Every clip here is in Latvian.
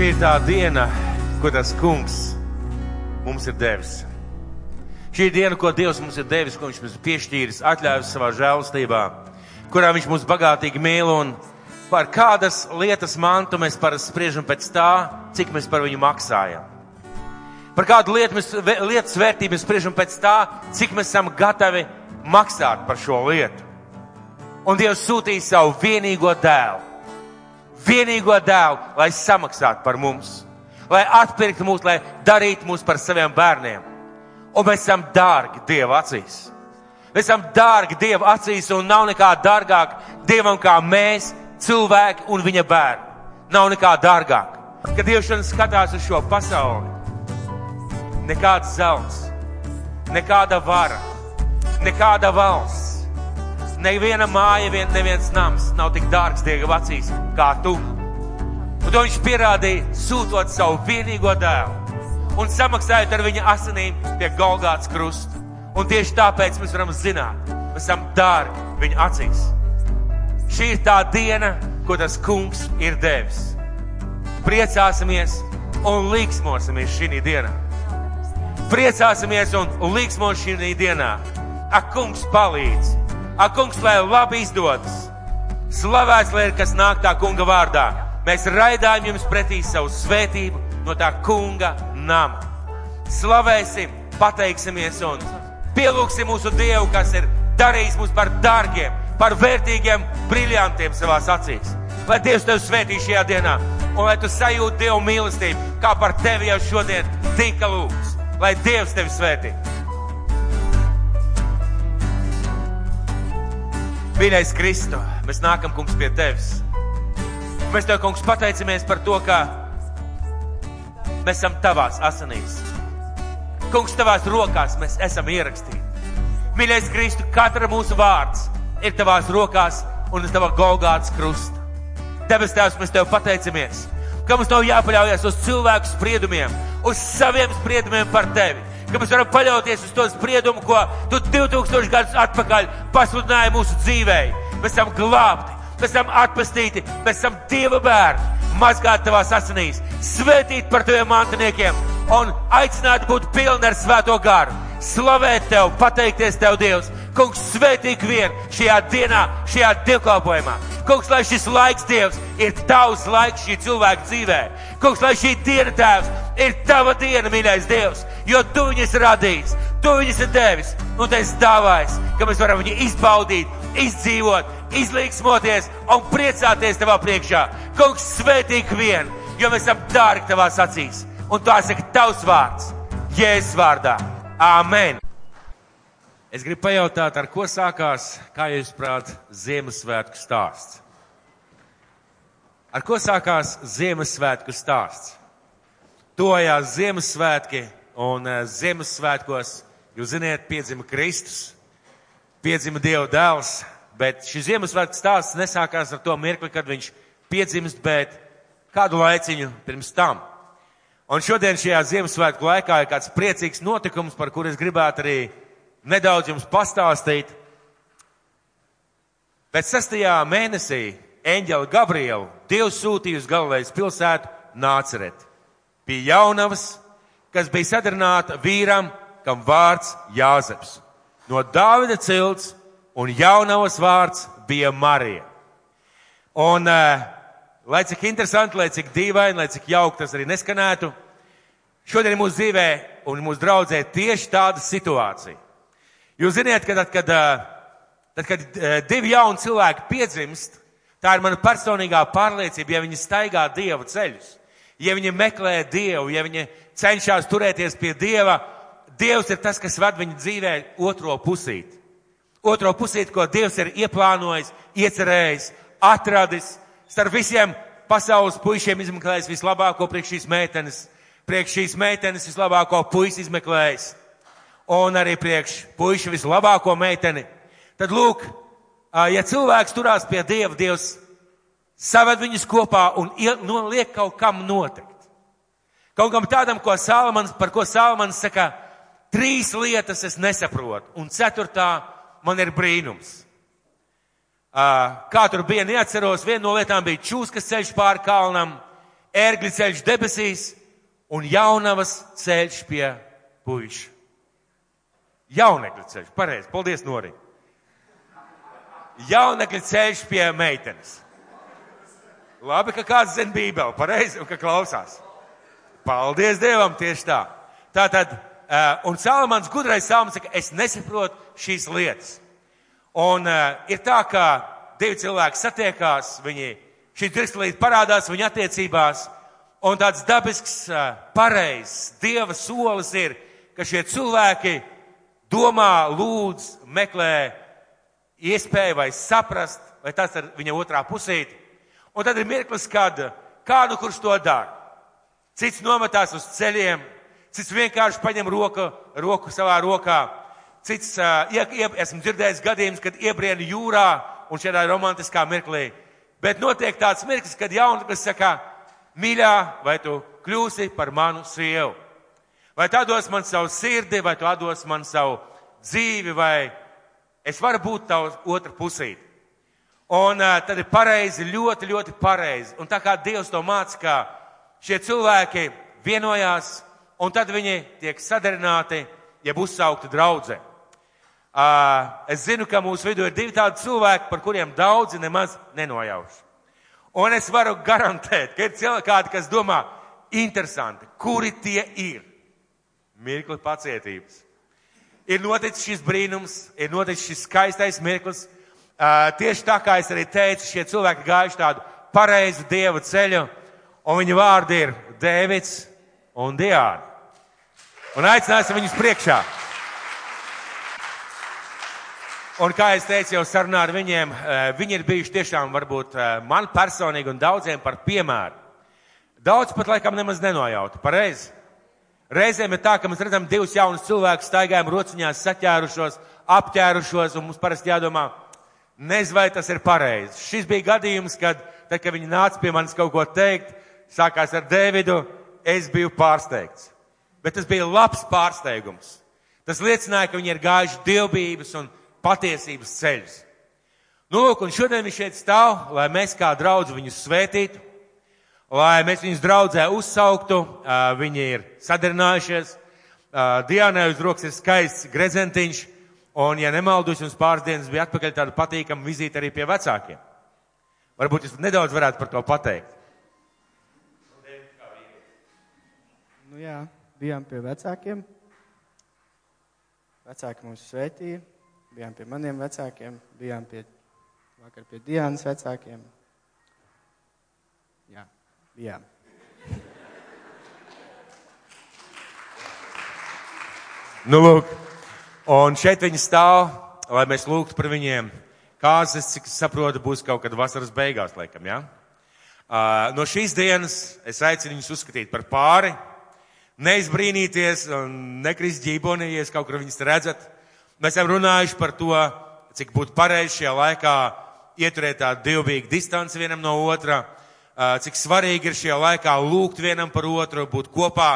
Šī ir tā diena, ko tas kungs mums ir devis. Šī ir diena, ko Dievs mums ir devis, ko Viņš mums ir piešķīris, atļāvis savā žēlstībā, kurā Viņš mūs bagātīgi mīl un par kādas lietas mantu mēs parasti spriežam pēc tā, cik mēs par viņu maksājam. Par kādu lietu mēs, lietas vērtību mēs spriežam pēc tā, cik mēs esam gatavi maksāt par šo lietu. Un Dievs sūtīja savu vienīgo dēlu. Vienīgo dēlu, lai samaksātu par mums, lai atpirktu mūs, lai darītu mūs par saviem bērniem. Un mēs esam dārgi Dieva acīs. Mēs esam dārgi Dieva acīs un nav nekā dārgāk Dievam kā mēs, cilvēki un viņa bērni. Nav nekā dārgāk. Kad Dievs skatās uz šo pasauli, nekāds zelts, nekāda vara, nekāda valsts Neviena māja, vien, neviens nams nav tik dārgs Dieva acīs kā tu. Un to viņš pierādīja, sūtot savu vienīgo dēlu un samaksājot ar viņa asinīm pie Golgāts krusta. Un tieši tāpēc mēs varam zināt, mēs esam dārgi viņa acīs. Šī ir tā diena, ko tas kungs ir devis. Priecāsimies un līksmosimies šī dienā. Priecāsimies un līksmos šī dienā. Ak, kungs palīdz! Ak, kungs, lai labi izdodas. Slavēts, lai ir kas nāk tā kunga vārdā. Mēs raidām jums pretī savu svētību no tā kunga nama. Slavēsim, pateiksimies un pielūgsim mūsu Dievu, kas ir darījis mūs par dārgiem, par vērtīgiem, briljantiem savās acīs. Lai Dievs tevi svētī šajā dienā, un lai tu sajūti Dievu mīlestību, kā par tevi jau šodien tika lūgts. Lai Dievs tevi svētī! Mīļais Kristu, mēs nākam, kungs, pie tevis. Mēs tev, kungs, pateicamies par to, ka mēs esam tavās asinīs. Kungs, tavās rokās mēs esam ierakstīti. Mīļais Kristu, katra mūsu vārds ir tavās rokās un uz tava Golgāts krusta. Debes Tēvs, mēs tev pateicamies, ka mums nav jāpaļaujas uz cilvēku spriedumiem, uz saviem spriedumiem par tevi ka mēs varam paļauties uz to spriedumu, ko tu 2000 gadus atpakaļ pasludināji mūsu dzīvē. Mēs esam glābti, mēs esam atpestīti, mēs esam Dieva bērni, mazgāti tavās asinīs, svētīti par taviem mantiniekiem un aicināti būt pilni ar svēto garu. Slavēt tev, pateikties tev, Dievs! Kungs, svētīgi vien šajā dienā, šajā dievkalpojumā. Kungs, lai šis laiks, Dievs, ir tavs laiks šī cilvēka dzīvē. Kungs, lai šī diena, Tēvs, ir tava diena, mīļais Dievs, jo tu viņus radījis, tu viņus ir devis, un tu esi dāvājis, ka mēs varam viņu izbaudīt, izdzīvot, izlīgsmoties un priecāties tavā priekšā. Kungs, svētīgi vien, jo mēs esam dārgi tavās acīs, un tā saka tavs vārds, Jēzus vārdā. Āmen! Es gribu pajautāt, ar ko sākās, kā jūs prāt, Ziemassvētku stāsts? Ar ko sākās Ziemassvētku stāsts? Tojās Ziemassvētki un uh, Ziemassvētkos, jūs ziniet, piedzima Kristus, piedzima Dieva dēls, bet šis Ziemassvētku stāsts nesākās ar to mirkli, kad viņš piedzimst, bet kādu laiciņu pirms tam. Un šodien šajā Ziemassvētku laikā ir kāds priecīgs notikums, par kur es gribētu arī nedaudz jums pastāstīt. Pēc sestajā mēnesī eņģeli Gabrielu Dievs sūtīja uz Galilejas pilsētu Nāceret. Pie jaunavas, kas bija sadarināta vīram, kam vārds Jāzeps. No Dāvida cilts un jaunavas vārds bija Marija. Un, uh, lai cik interesanti, lai cik dīvaini, lai cik jauki tas arī neskanētu, šodien mūsu dzīvē un mūsu draudzē tieši tāda situācija. Jūs ziniet, ka tad, kad, tad, kad divi jauni cilvēki piedzimst, Tā ir mana personīgā pārliecība, ja viņi staigā Dieva ceļus, ja viņi meklē Dievu, ja viņi cenšas turēties pie Dieva, Dievs ir tas, kas ved viņu dzīvē otro pusīt. Otro pusīt, ko Dievs ir ieplānojis, iecerējis, atradis, starp visiem pasaules puišiem izmeklējis vislabāko priekš šīs meitenes, priekš šīs meitenes vislabāko puisi izmeklējis, un arī priekš puiši vislabāko meiteni. Tad lūk, ja cilvēks turās pie Dieva, Dievs saved viņus kopā un liek kaut kam notikt. Kaut kam tādam, ko Salmans, par ko Salmans saka, trīs lietas es nesaprotu, un ceturtā man ir brīnums. Kā tur bija, neatceros, viena no lietām bija čūskas ceļš pāri kalnam, ērgļu ceļš debesīs un jaunavas ceļš pie puiša. Jaunekļu ceļš, pareizi, paldies Nori. Jaunekļu ceļš pie meitenes. Labi, ka kāds zina bībeli, pareizi, un ka klausās. Paldies Dievam, tieši tā. Tātad, uh, un Salamans gudrais salms saka, es nesaprotu šīs lietas. Un uh, ir tā, ka divi cilvēki satiekās, viņi šī drikslīte parādās viņa attiecībās, un tāds dabisks, uh, pareizs Dieva solis ir, ka šie cilvēki domā, lūdz, meklē iespēju vai saprast, vai tas ir viņa otrā pusīte. Un tad ir mirklis, kad kādu, kurš to dara. Cits nometās uz ceļiem, cits vienkārši paņem roku, roku savā rokā. Cits, uh, ie, ie, esmu dzirdējis gadījumus, kad iebriena jūrā un šādā romantiskā mirklī. Bet notiek tāds mirklis, kad jaunatnes saka, mīļā, vai tu kļūsi par manu sievu? Vai tu dos man savu sirdi, vai tu dos man savu dzīvi, vai es varu būt tavs otra pusīte. Un uh, tad ir pareizi, ļoti, ļoti pareizi. Un tā kā Dievs to māca, ka šie cilvēki vienojās, un tad viņi tiek sadarināti, ja būs saukti draudzē. Uh, es zinu, ka mūsu vidū ir divi tādi cilvēki, par kuriem daudzi nemaz nenojauš. Un es varu garantēt, ka ir cilvēki, kas domā, interesanti, kuri tie ir mirkli pacietības. Ir noticis šis brīnums, ir noticis šis skaistais mirklis. Uh, tieši tā kā es arī teicu, šie cilvēki gājuši tādu pareizu dieva ceļu, un viņu vārdi ir Dēvids un Diāna. Un aicināsim viņus priekšā. Un kā es teicu jau sarunā ar viņiem, viņi ir bijuši tiešām varbūt man personīgi un daudziem par piemēru. Daudz pat laikam nemaz nenojauta, pareizi. Reizēm ir tā, ka mēs redzam divus jaunus cilvēkus staigājam rociņās, saķērušos, apķērušos, un mums parasti jādomā, nezinu, vai tas ir pareizi. Šis bija gadījums, kad, tad, kad viņi nāca pie manis kaut ko teikt, sākās ar Dēvidu, es biju pārsteigts. Bet tas bija labs pārsteigums. Tas liecināja, ka viņi ir gājuši dievbības un patiesības ceļus. Nu, lūk, un šodien viņš šeit stāv, lai mēs kā draudz viņus svētītu lai mēs viņus draudzē uzsauktu. Viņi ir sadarinājušies. Diānai uz rokas ir skaists grezentiņš, un, ja nemaldos, jums pāris dienas bija atpakaļ tāda patīkama vizīte arī pie vecākiem. Varbūt jūs nedaudz varētu par to pateikt. Nu jā, bijām pie vecākiem. Vecāki mūs svētīja, bijām pie maniem vecākiem, bijām pie, vakar pie Diānas vecākiem. Jā. Jā. Nu, lūk, un šeit viņi stāv, lai mēs lūgtu par viņiem. Kāzas, cik saprotu, būs kaut kad vasaras beigās, laikam, jā? Ja? Uh, no šīs dienas es aicinu viņus uzskatīt par pāri, neizbrīnīties un nekrist ģīboni, ja kaut kur viņus redzat. Mēs esam runājuši par to, cik būtu pareizi šajā laikā ieturēt tādu divbīgu distanci vienam no otra cik svarīgi ir šajā laikā lūgt vienam par otru, būt kopā,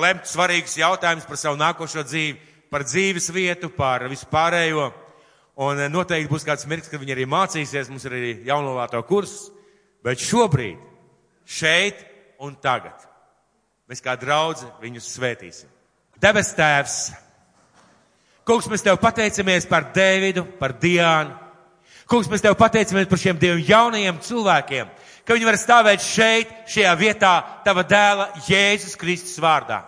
lemt svarīgus jautājumus par savu nākošo dzīvi, par dzīves vietu, par vispārējo. Un noteikti būs kāds mirklis, kad viņi arī mācīsies, mums ir arī jaunolāto kurs, bet šobrīd, šeit un tagad, mēs kā draudzi viņus svētīsim. Debes tēvs, kungs, mēs tev pateicamies par Dēvidu, par Diānu. Kungs, mēs tev pateicamies par šiem diviem jaunajiem cilvēkiem, ka viņi var stāvēt šeit, šajā vietā, tava dēla Jēzus Kristus vārdā.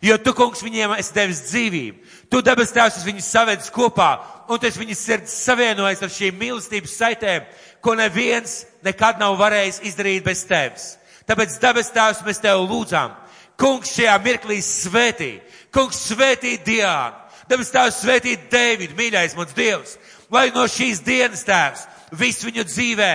Jo tu, kungs, viņiem esi devis dzīvību. Tu debes tēvs viņus savedis kopā, un tu viņus sirds savienojis ar šīm mīlestības saitēm, ko neviens nekad nav varējis izdarīt bez tevis. Tāpēc debes tēvs mēs tev lūdzām. Kungs šajā mirklī svētī. Kungs svētī Diānu. Debes tēvs svētī Dēvidu, mīļais mums Dievs. Lai no šīs dienas tēvs viss viņu dzīvē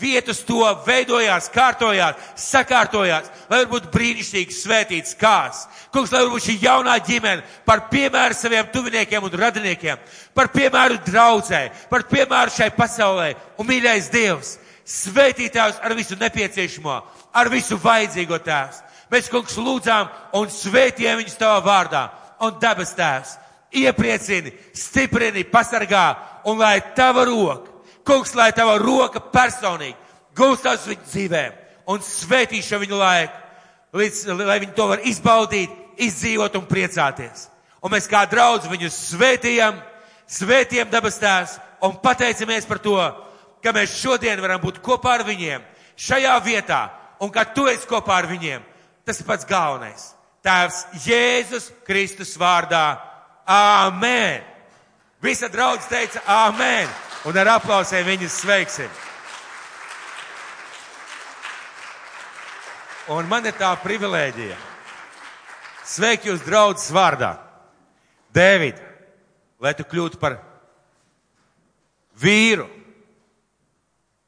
vietas to veidojās, kārtojās, sakārtojās, lai varbūt brīnišķīgs svētīts kāds. Kungs, lai varbūt šī jaunā ģimene par piemēru saviem tuviniekiem un radiniekiem, par piemēru draudzē, par piemēru šai pasaulē. Un mīļais Dievs, svētītājs ar visu nepieciešamo, ar visu vajadzīgo tēvs. Mēs, kungs, lūdzām un svētījām viņus tavā vārdā. Un dabas tēvs iepriecini, stiprini, pasargā un lai tava roka Kungs, lai tava roka personīgi gūstas viņu dzīvēm un svētīšu viņu laiku, līdz, lai viņi to var izbaudīt, izdzīvot un priecāties. Un mēs kā draudz viņus svētījam, svētījam dabas tēvs un pateicamies par to, ka mēs šodien varam būt kopā ar viņiem šajā vietā un ka tu esi kopā ar viņiem. Tas pats galvenais. Tēvs Jēzus Kristus vārdā. Āmen! Visa draudz teica Āmen! Un ar aplausiem viņus sveiksim! Un man ir tā privilēģija sveikt jūs draudzes vārdā. Dēvid, lai tu kļūtu par vīru,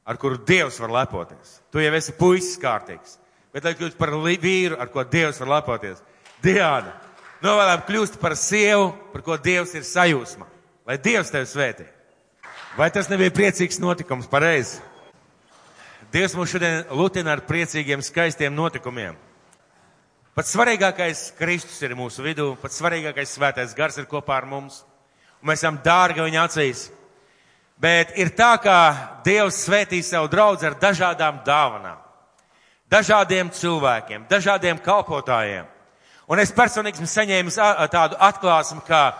ar kuru Dievs var lepoties. Tu jau esi puisis kārtīgs, bet lai kļūtu par vīru, ar ko Dievs var lepoties. Diana, novēlēm kļūst par sievu, par ko Dievs ir sajūsma. Lai Dievs tevi svētī. Vai tas nebija priecīgs notikums pareizi? Dievs mūs šodien lutina ar priecīgiem, skaistiem notikumiem. Pats svarīgākais Kristus ir mūsu vidū, pats svarīgākais svētais gars ir kopā ar mums. Un mēs esam dārgi viņa acīs. Bet ir tā, ka Dievs svētī savu draugu ar dažādām dāvanām, dažādiem cilvēkiem, dažādiem kalpotājiem. Un es personīgi esmu saņēmis tādu atklāsmu, ka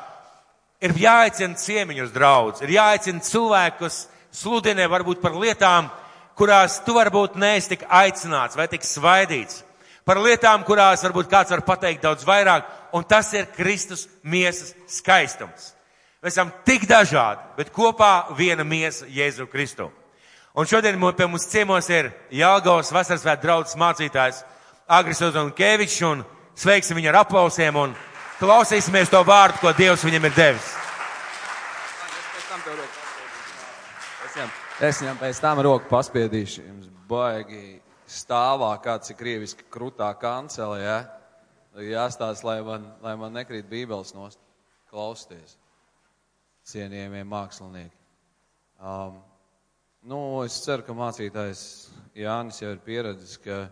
ir jāaicina ciemiņus draudz, ir jāaicina cilvēkus sludinē varbūt par lietām, kurās tu varbūt neesi tik aicināts vai tik svaidīts. Par lietām, kurās varbūt kāds var pateikt daudz vairāk, un tas ir Kristus miesas skaistums. Mēs esam tik dažādi, bet kopā viena miesa Jēzu Kristu. Un šodien pie mums ciemos ir Jāgaus vasaras vēt draudzes mācītājs Agris Ozonkevičs, un sveiksim viņu ar aplausiem un klausīsimies to vārdu, ko Dievs viņam ir devis. Es viņam pēc tam roku paspiedīšu. Jums baigi stāvā kāds ir krieviski krutā kancele, ja? Jāstāsta, lai man, lai man nekrīt bībeles nost. Klausties. Cienījamie mākslinieki. Um, nu, es ceru, ka mācītājs Jānis jau ir pieredzis, ka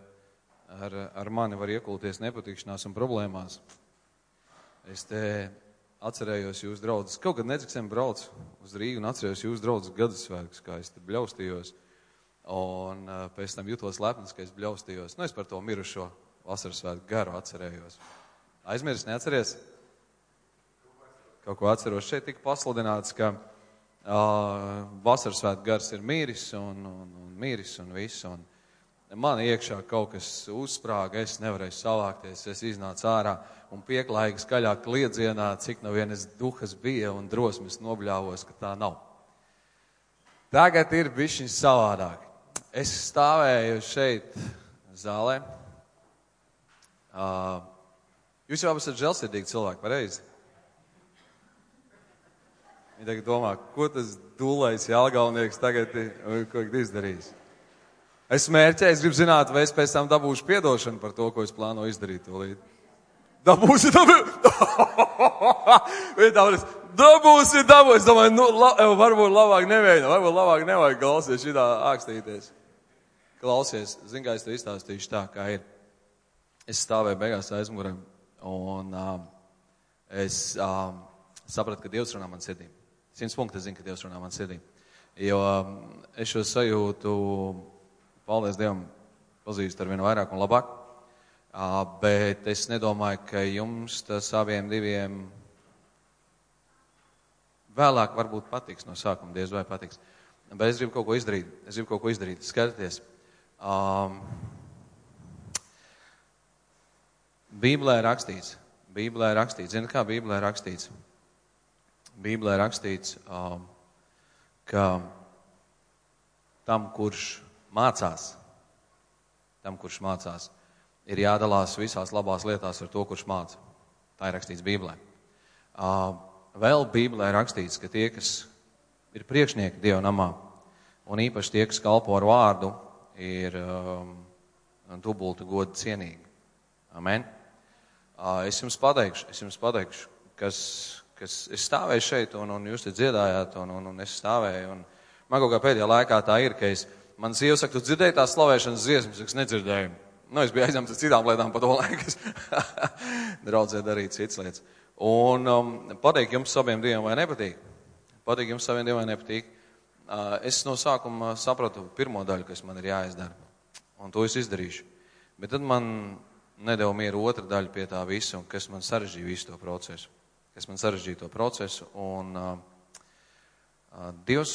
ar, ar mani var iekulties nepatikšanās un problēmās. Es te atcerējos jūs draugus. Kaut kad nedziksim brauc uz Rīgu un atcerējos jūs draugus gadasvētkus, kā es te bļaustījos. Un uh, pēc tam jutos lepns, ka es bļaustījos. Nu, es par to mirušo vasaras svētku garu atcerējos. Aizmirs, neatceries? Kaut ko atceros. Šeit tika pasludināts, ka vasaras svētku gars ir mīris un, un, un mīris un viss. Un, man iekšā kaut kas uzsprāga, es nevarēju savākties, es iznācu ārā un pieklājīgi skaļāk kliedzienā, cik no vienas duhas bija un drosmes nobļāvos, ka tā nav. Tagad ir bišķiņ savādāk. Es stāvēju šeit zālē. Uh, jūs jau esat žēlsirdīgi cilvēki, pareizi? Viņi tagad domā, ko tas dūlais jālgaunieks tagad ir izdarījis. Es mērķēju, es gribu zināt, vai es pēc tam dabūšu piedošanu par to, ko es plānoju izdarīt. Tūlīt. Dabūsi, dabūsi. dabūsi, dabūsi. Es domāju, nu, la, varbūt labāk nevienu, varbūt labāk nevajag klausies šitā ākstīties. Klausies, zin, kā es tev izstāstīšu tā, kā ir. Es stāvēju beigās aizmugurē un um, es um, sapratu, ka Dievs runā man sirdī. Simts punkti zinu, ka Dievs runā man sirdī. Jo um, es šo sajūtu paldies Dievam, pazīstu ar vien vairāk un labāk. Bet es nedomāju, ka jums tas abiem diviem vēlāk varbūt patiks no sākuma, diez vai patiks. Bet es gribu kaut ko izdarīt. Es gribu kaut ko izdarīt. Skatieties. Um, Bībelē rakstīts. Bībelē rakstīts. Zini, kā Bībelē rakstīts? Bībelē rakstīts, um, ka tam, kurš mācās, tam, kurš mācās, ir jādalās visās labās lietās ar to, kurš māca. Tā ir rakstīts Bībelē. Vēl Bībelē rakstīts, ka tie, kas ir priekšnieki Dieva namā, un īpaši tie, kas kalpo ar vārdu, ir um, dubultu godu cienīgi. Amen. Es jums pateikšu, es jums pateikšu, kas, kas es stāvēju šeit, un, un jūs te dziedājāt, un, un, un es stāvēju. Un man kaut kā pēdējā laikā tā ir, ka es Man sieva saka, tu dzirdēji tās slavēšanas dziesmas, es nedzirdēju. Nu, es biju aizņemts ar citām lietām pa to laiku. Draudzē darīt citas lietas. Un um, patīk jums saviem dieviem vai nepatīk? Patīk jums saviem dieviem vai nepatīk? Uh, es no sākuma sapratu pirmo daļu, kas man ir jāizdara. un to es izdarīšu. Bet tad man nedēļa mieru otra daļa pie tā visa, un kas man sarežģīja visu to procesu. Kas man sarežģīja to procesu, un uh, uh, Dievs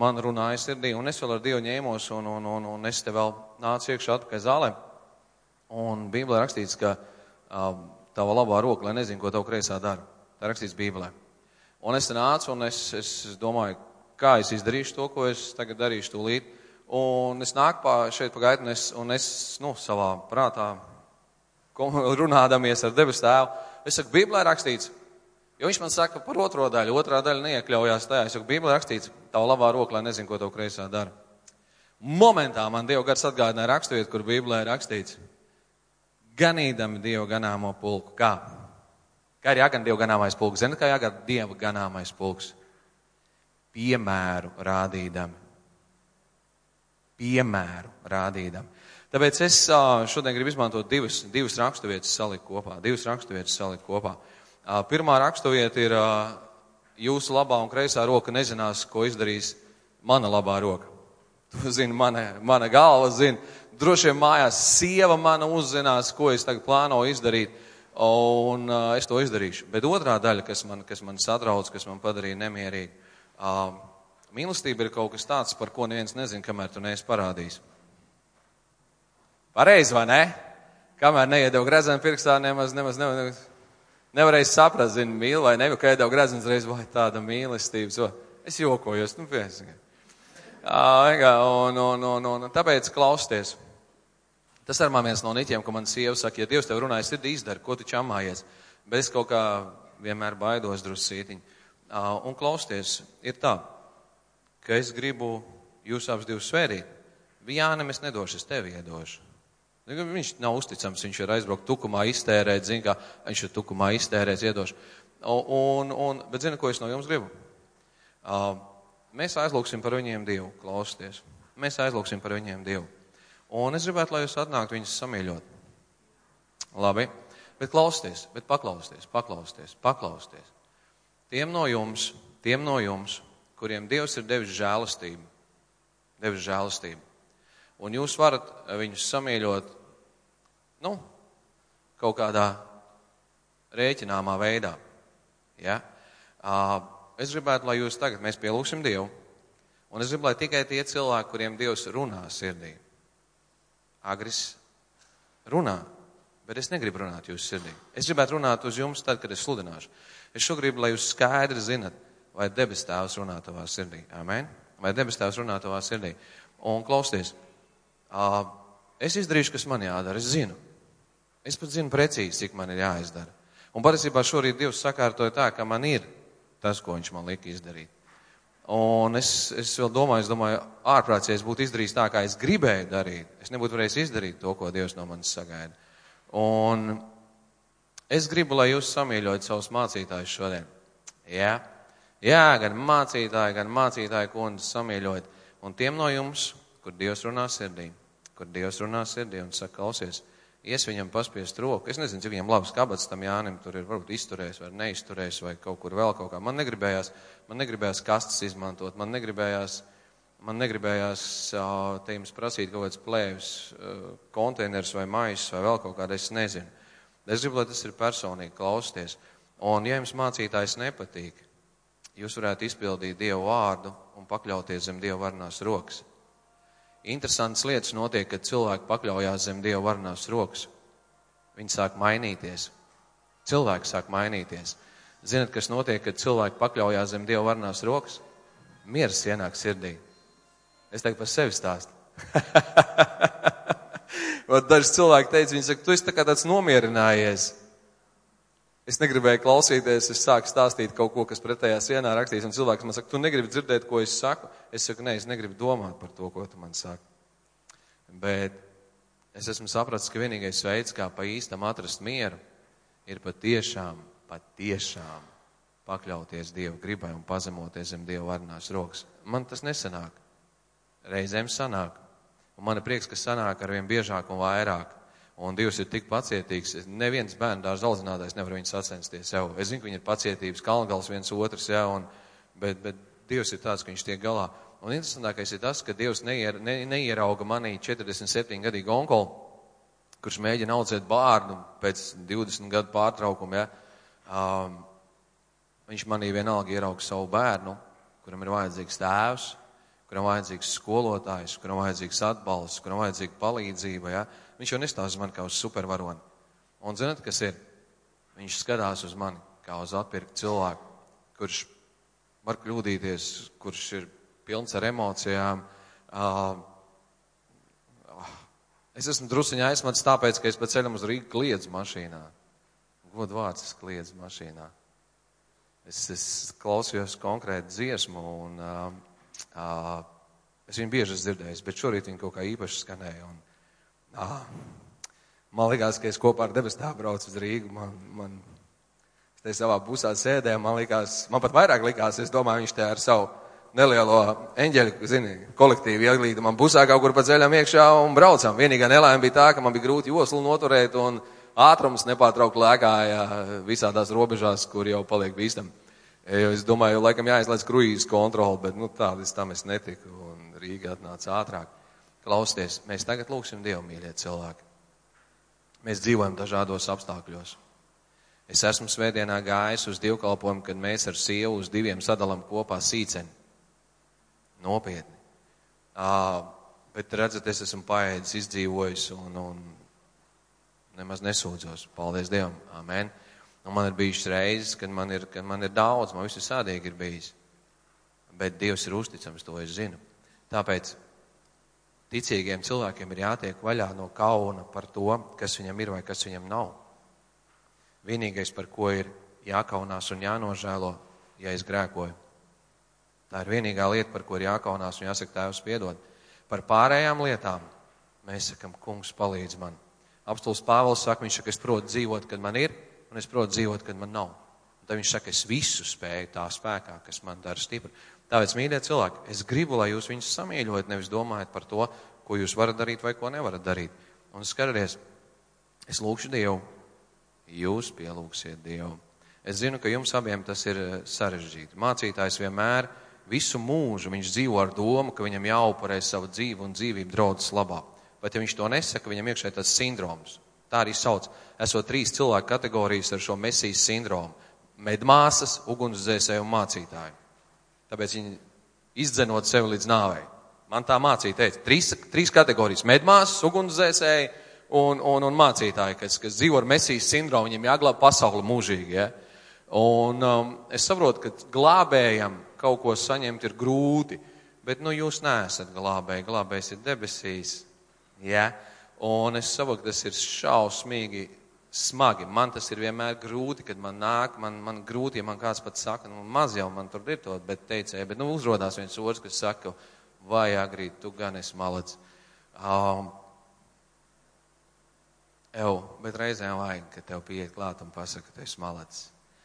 man runāja sirdī, un es vēl ar Dievu ņēmos, un, un, un, un es te vēl nācu iekšā atpakaļ zālē. Un Bībelē rakstīts, ka uh, tava labā roka, lai nezinu, ko tava kreisā dara. Tā rakstīts Bībelē. Un es nācu, un es, es domāju, kā es izdarīšu to, ko es tagad darīšu tūlīt. Un es nāku pa, šeit pa gaitu, un es, un es nu, savā prātā runādamies ar debes tēvu, es saku, Bībelē rakstīts, jo viņš man saka par otro daļu, otrā daļa neiekļaujās tajā. Es saku, Bībelē rakstīts, tava labā roka, lai nezinu, ko tev kreisā dara. Momentā man Dieva gars atgādināja raksturiet, kur Bībelē rakstīts, ganīdami Dieva ganāmo pulku. Kā? Kā ir jāgan Dieva ganāmais pulks? Ziniet, kā jāgan Dieva ganāmais pulks? Piemēru rādīdami piemēru rādīdam. Tāpēc es šodien gribu izmantot divas, divas raksturvietas salikt kopā. Divas raksturvietas salikt kopā. Pirmā raksturvieta ir jūsu labā un kreisā roka nezinās, ko izdarīs mana labā roka. To zina mana, mana galva, zina. Droši vien mājās sieva mana uzzinās, ko es tagad plānoju izdarīt, un uh, es to izdarīšu. Bet otrā daļa, kas man, kas man satrauc, kas man padarīja nemierīgu, uh, Mīlestība ir kaut kas tāds, par ko neviens nezina, kamēr tu neesi parādījis. Pareizi, vai ne? Kamēr neiedeva grezenu pirkstā, nemaz, nemaz, nemaz, nevarēja saprast, zini, mīl vai nevi, ka iedeva grezens reiz, vai tāda mīlestība. Es jokojos, nu, piesaka. Un, un, un, un, tāpēc klausties. Tas ar man viens no niķiem, ka man sieva saka, ja Dievs tev runāja, sirdī izdara, ko tu čamājies. Bet es kaut kā vienmēr baidos drusītiņi. Un klausties, ir tā ka es gribu jūs abus divus svērīt. Jānim es nedošu, es tevi iedošu. Viņš nav uzticams, viņš ir aizbraukt tukumā, iztērēt, zina, kā viņš ir tukumā iztērēts, iedošu. Un, un, bet zina, ko es no jums gribu? Uh, mēs aizlūksim par viņiem Dievu, klausieties. Mēs aizlūksim par viņiem Dievu. Un es gribētu, lai jūs atnāktu viņus samīļot. Labi, bet klausieties, bet paklausieties, paklausieties, paklausieties. Tiem no jums, tiem no jums, kuriem Dievs ir devis žēlastību. Devis žēlastību. Un jūs varat viņus samīļot, nu, kaut kādā rēķināmā veidā. Ja? Es gribētu, lai jūs tagad mēs pielūgsim Dievu. Un es gribu, lai tikai tie cilvēki, kuriem Dievs runā sirdī. Agris runā, bet es negribu runāt jūsu sirdī. Es gribētu runāt uz jums tad, kad es sludināšu. Es šo gribu, lai jūs skaidri zinat, vai debes tēvs runā tavā sirdī. Amen? Vai debes tēvs runā tavā sirdī. Un klausties, uh, es izdarīšu, kas man jādara. Es zinu. Es pat zinu precīzi, cik man ir jāizdara. Un patiesībā šorīt Dievs sakārtoja tā, ka man ir tas, ko viņš man lika izdarīt. Un es, es vēl domāju, es domāju, ārprāts, ja es būtu izdarījis tā, kā es gribēju darīt, es nebūtu varējis izdarīt to, ko Dievs no manis sagaida. Un es gribu, lai jūs samīļojat savus mācītājus šodien. Jā. Jā, gan mācītāji, gan mācītāji kundze samīļot. Un tiem no jums, kur Dievs runā sirdī, kur Dievs runā sirdī un saka, klausies, ies viņam paspiest roku. Es nezinu, cik viņam labs kabats tam Jānim tur ir, varbūt izturējis vai neizturējis vai kaut kur vēl kaut kā. Man negribējās, man negribējās kastes izmantot, man negribējās, man negribējās te jums prasīt kaut kāds plēvis, konteiners vai maisis vai vēl kaut kāda, es nezinu. Es gribu, lai tas ir personīgi klausties. Un ja jums mācītājs nepatīk, jūs varētu izpildīt Dievu vārdu un pakļauties zem Dieva varnās rokas. Interesants lietas notiek, kad cilvēki pakļaujās zem Dieva varnās rokas. Viņi sāk mainīties. Cilvēki sāk mainīties. Zinat, kas notiek, kad cilvēki pakļaujās zem Dieva varnās rokas? Mieras ienāk sirdī. Es tagad par sevi stāstu. Daži cilvēki teica, viņi saka, tu esi tā kā tāds nomierinājies. Es negribēju klausīties, es sāku stāstīt kaut ko, kas pretējā sienā rakstīts, un cilvēks man saka, tu negribi dzirdēt, ko es saku. Es saku, nē, es negribu domāt par to, ko tu man saki. Bet es esmu sapratis, ka vienīgais veids, kā pa īstam atrast mieru, ir patiešām, patiešām pakļauties Dieva gribai un pazemoties zem Dieva varnās rokas. Man tas nesanāk. Reizēm sanāk. Un man ir prieks, ka sanāk ar vien biežāk un vairāk. Un Dievs ir tik pacietīgs. Neviens bērnu dārza audzinātājs nevar viņu sacensties sev. Es zinu, ka viņi ir pacietības, kalngals viens otrs, jā, un, bet, bet Dievs ir tāds, ka viņš tiek galā. Un interesantākais ir tas, ka Dievs neier, ne, neierauga manī 47 gadīgu onkolu, kurš mēģina audzēt bārnu pēc 20 gadu pārtraukuma. Ja? Um, viņš manī vienalga ierauga savu bērnu, kuram ir vajadzīgs tēvs, kuram vajadzīgs skolotājs, kuram vajadzīgs atbalsts, kuram vajadzīga palīdzība. Ja? Viņš jau nestāsta man kā uz supervaroni. Un zināt, kas ir? Viņš skatās uz mani kā uz atpirktu cilvēku, kurš var kļūdīties, kurš ir pilns ar emocijām. Uh, es esmu drusiņā aizmats tāpēc, ka es pa ceļam uz Rīgu kliedzu mašīnā. Godu vārds, es kliedzu mašīnā. Es, es klausījos konkrētu dziesmu un uh, uh, es viņu bieži esmu dzirdējis, bet šorīt viņa kaut kā īpaši skanēja. Un, uh, man likās, ka es kopā ar debes tā braucu uz Rīgu. Man, man, es te savā pusē sēdēju, man likās, man pat vairāk likās, es domāju, viņš te ar savu nelielo eņģeļu, zini, kolektīvu ieglīdu man busā kaut kur pa ceļam iekšā un braucam. Vienīgā nelaime bija tā, ka man bija grūti joslu noturēt un ātrums nepārtraukt lēkāja visādās robežās, kur jau paliek bīstam. Jo es domāju, laikam jāizlaiž kruīzes kontroli, bet nu, tā līdz tam es netiku un Rīga atnāca ātrāk. Klausieties, mēs tagad lūgsim Dievu, mīļie cilvēki. Mēs dzīvojam dažādos apstākļos. Es esmu svētdienā gājis uz dievkalpojumu, kad mēs ar sievu uz diviem sadalam kopā sīceni. Nopietni. Uh, bet redzat, es esmu paēdis, izdzīvojis un, un nemaz nesūdzos. Paldies Dievam. Amen. Un man ir bijušas reizes, kad man ir, kad man ir daudz, man viss ir sādīgi ir bijis. Bet Dievs ir uzticams, to es zinu. Tāpēc ticīgiem cilvēkiem ir jātiek vaļā no kauna par to, kas viņam ir vai kas viņam nav. Vienīgais, par ko ir jākaunās un jānožēlo, ja es grēkoju. Tā ir vienīgā lieta, par ko ir jākaunās un jāsaka, Tēvs, piedod. Par pārējām lietām mēs sakam, Kungs, palīdz man. Apstults Pāvils saka, viņš saka, es protu dzīvot, kad man ir, un es protu dzīvot, kad man nav. Un tad viņš saka, es visu spēju tā spēkā, kas man dara stipri. Tāpēc, mīļie cilvēki, es gribu, lai jūs viņus samīļojat, nevis domājat par to, ko jūs varat darīt vai ko nevarat darīt. Un skatieties, es lūkšu Dievu, jūs pielūgsiet Dievu. Es zinu, ka jums abiem tas ir eh, sarežģīti. Mācītājs vienmēr visu mūžu viņš dzīvo ar domu, ka viņam jāupurē savu dzīvi un dzīvību draudzes labā. Bet ja viņš to nesaka, viņam iekšē tas sindroms. Tā arī sauc. Esot trīs cilvēku kategorijas ar šo mesijas sindromu. Medmāsas, ugunsdzēsēji un mācītāji. Tāpēc viņi izdzenot sevi līdz nāvei. Man tā mācīja teica, trīs, trīs kategorijas - medmāsas, ugunsdzēsēji un, un, un mācītāji, kas, kas dzīvo ar mesijas sindromu, viņiem jāglāb pasauli mūžīgi. Ja? Un um, es saprotu, ka glābējam kaut ko saņemt ir grūti, bet nu, jūs neesat glābēji, glābējs ir debesīs. Ja? Un es saprotu, ka tas ir šausmīgi smagi. Man tas ir vienmēr grūti, kad man nāk, man, man grūti, ja man kāds pat saka, nu, maz jau man tur ir to, bet teicēja, bet nu, uzrodās viens otrs, kas saka, vai agrīt, tu gan esi malacis. Um, Ew, bet reizēm vajag, ka tev pieiet klāt un pasaka, ka tu esi malacis.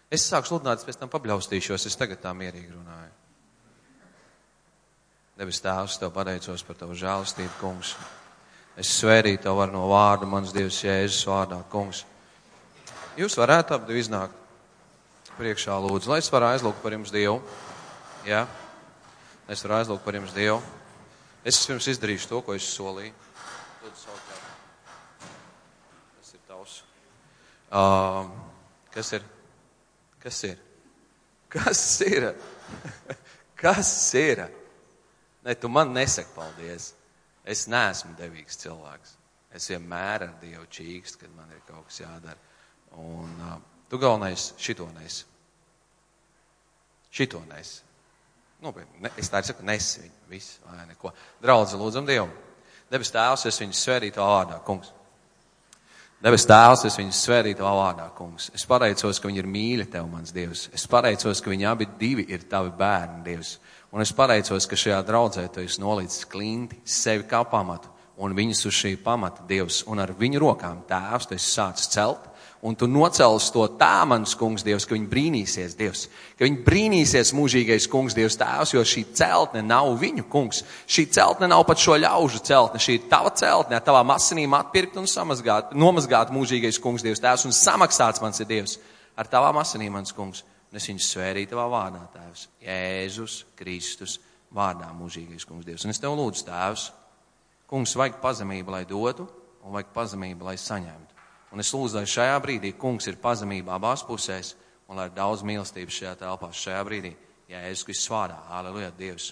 Es sāku sludināt, pēc tam pabļaustīšos, es tagad tā mierīgi runāju. Debes Tēvs, Tev pateicos par Tavu žēlastību, kungs. Es svērīju Tev var no vārda, mans Dievs Jēzus vārdā, kungs. Jūs varētu abi iznākt priekšā lūdzu, lai es varu aizlūgt par jums Dievu. Lai es varu aizlūgt par jums Dievu. Es pirms izdarīšu to, ko es solīju. Tas ir tavs. Uh, kas ir? Kas ir? Kas ir? Kas ir? Ne, tu man nesaki paldies. Es neesmu devīgs cilvēks. Es vienmēr ar Dievu čīkst, kad man ir kaut kas jādara. Un uh, tu galvenais šito nes. Šito nes. Nu, ne, es tā saku, nes viņu, visu, vai neko. Draudzi, lūdzam Dievu. Debes tēvs, es viņu svētītu vārdā, kungs. Debes Tēvs, es viņus svētīju tavā vārdā, kungs. Es pateicos, ka viņi ir mīļi tev, mans Dievs. Es pateicos, ka viņi abi divi ir tavi bērni, Dievs. Un es pateicos, ka šajā draudzē tu esi nolicis klinti sevi kā pamatu un viņus uz šī pamata, Dievs, un ar viņu rokām tēvs tu esi sācis celt. Un tu nocels to tā, mans kungs, Dievs, ka viņi brīnīsies, Dievs, ka viņi brīnīsies mūžīgais kungs, Dievs, tēvs, jo šī celtne nav viņu kungs. Šī celtne nav pat šo ļaužu celtne, šī ir tava celtne, tavā masinīm atpirkt un samazgāt, nomazgāt mūžīgais kungs, Dievs, tēvs, un samaksāts mans ir Dievs. Ar tavām asinīm, mans kungs. Un es viņus svērīju tavā vārdā, tēvs, Jēzus Kristus vārdā mūžīgais kungs Dievs. Un es tev lūdzu, Tēvs, kungs, vajag pazemību, lai dotu, un vajag pazemību, lai saņemtu. Un es lūdzu, lai šajā brīdī kungs ir pazemība abās pusēs, un lai ir daudz mīlestības šajā telpā, šajā brīdī. Jā, Jēzus Kristus vārdā, aleluja, Dievs.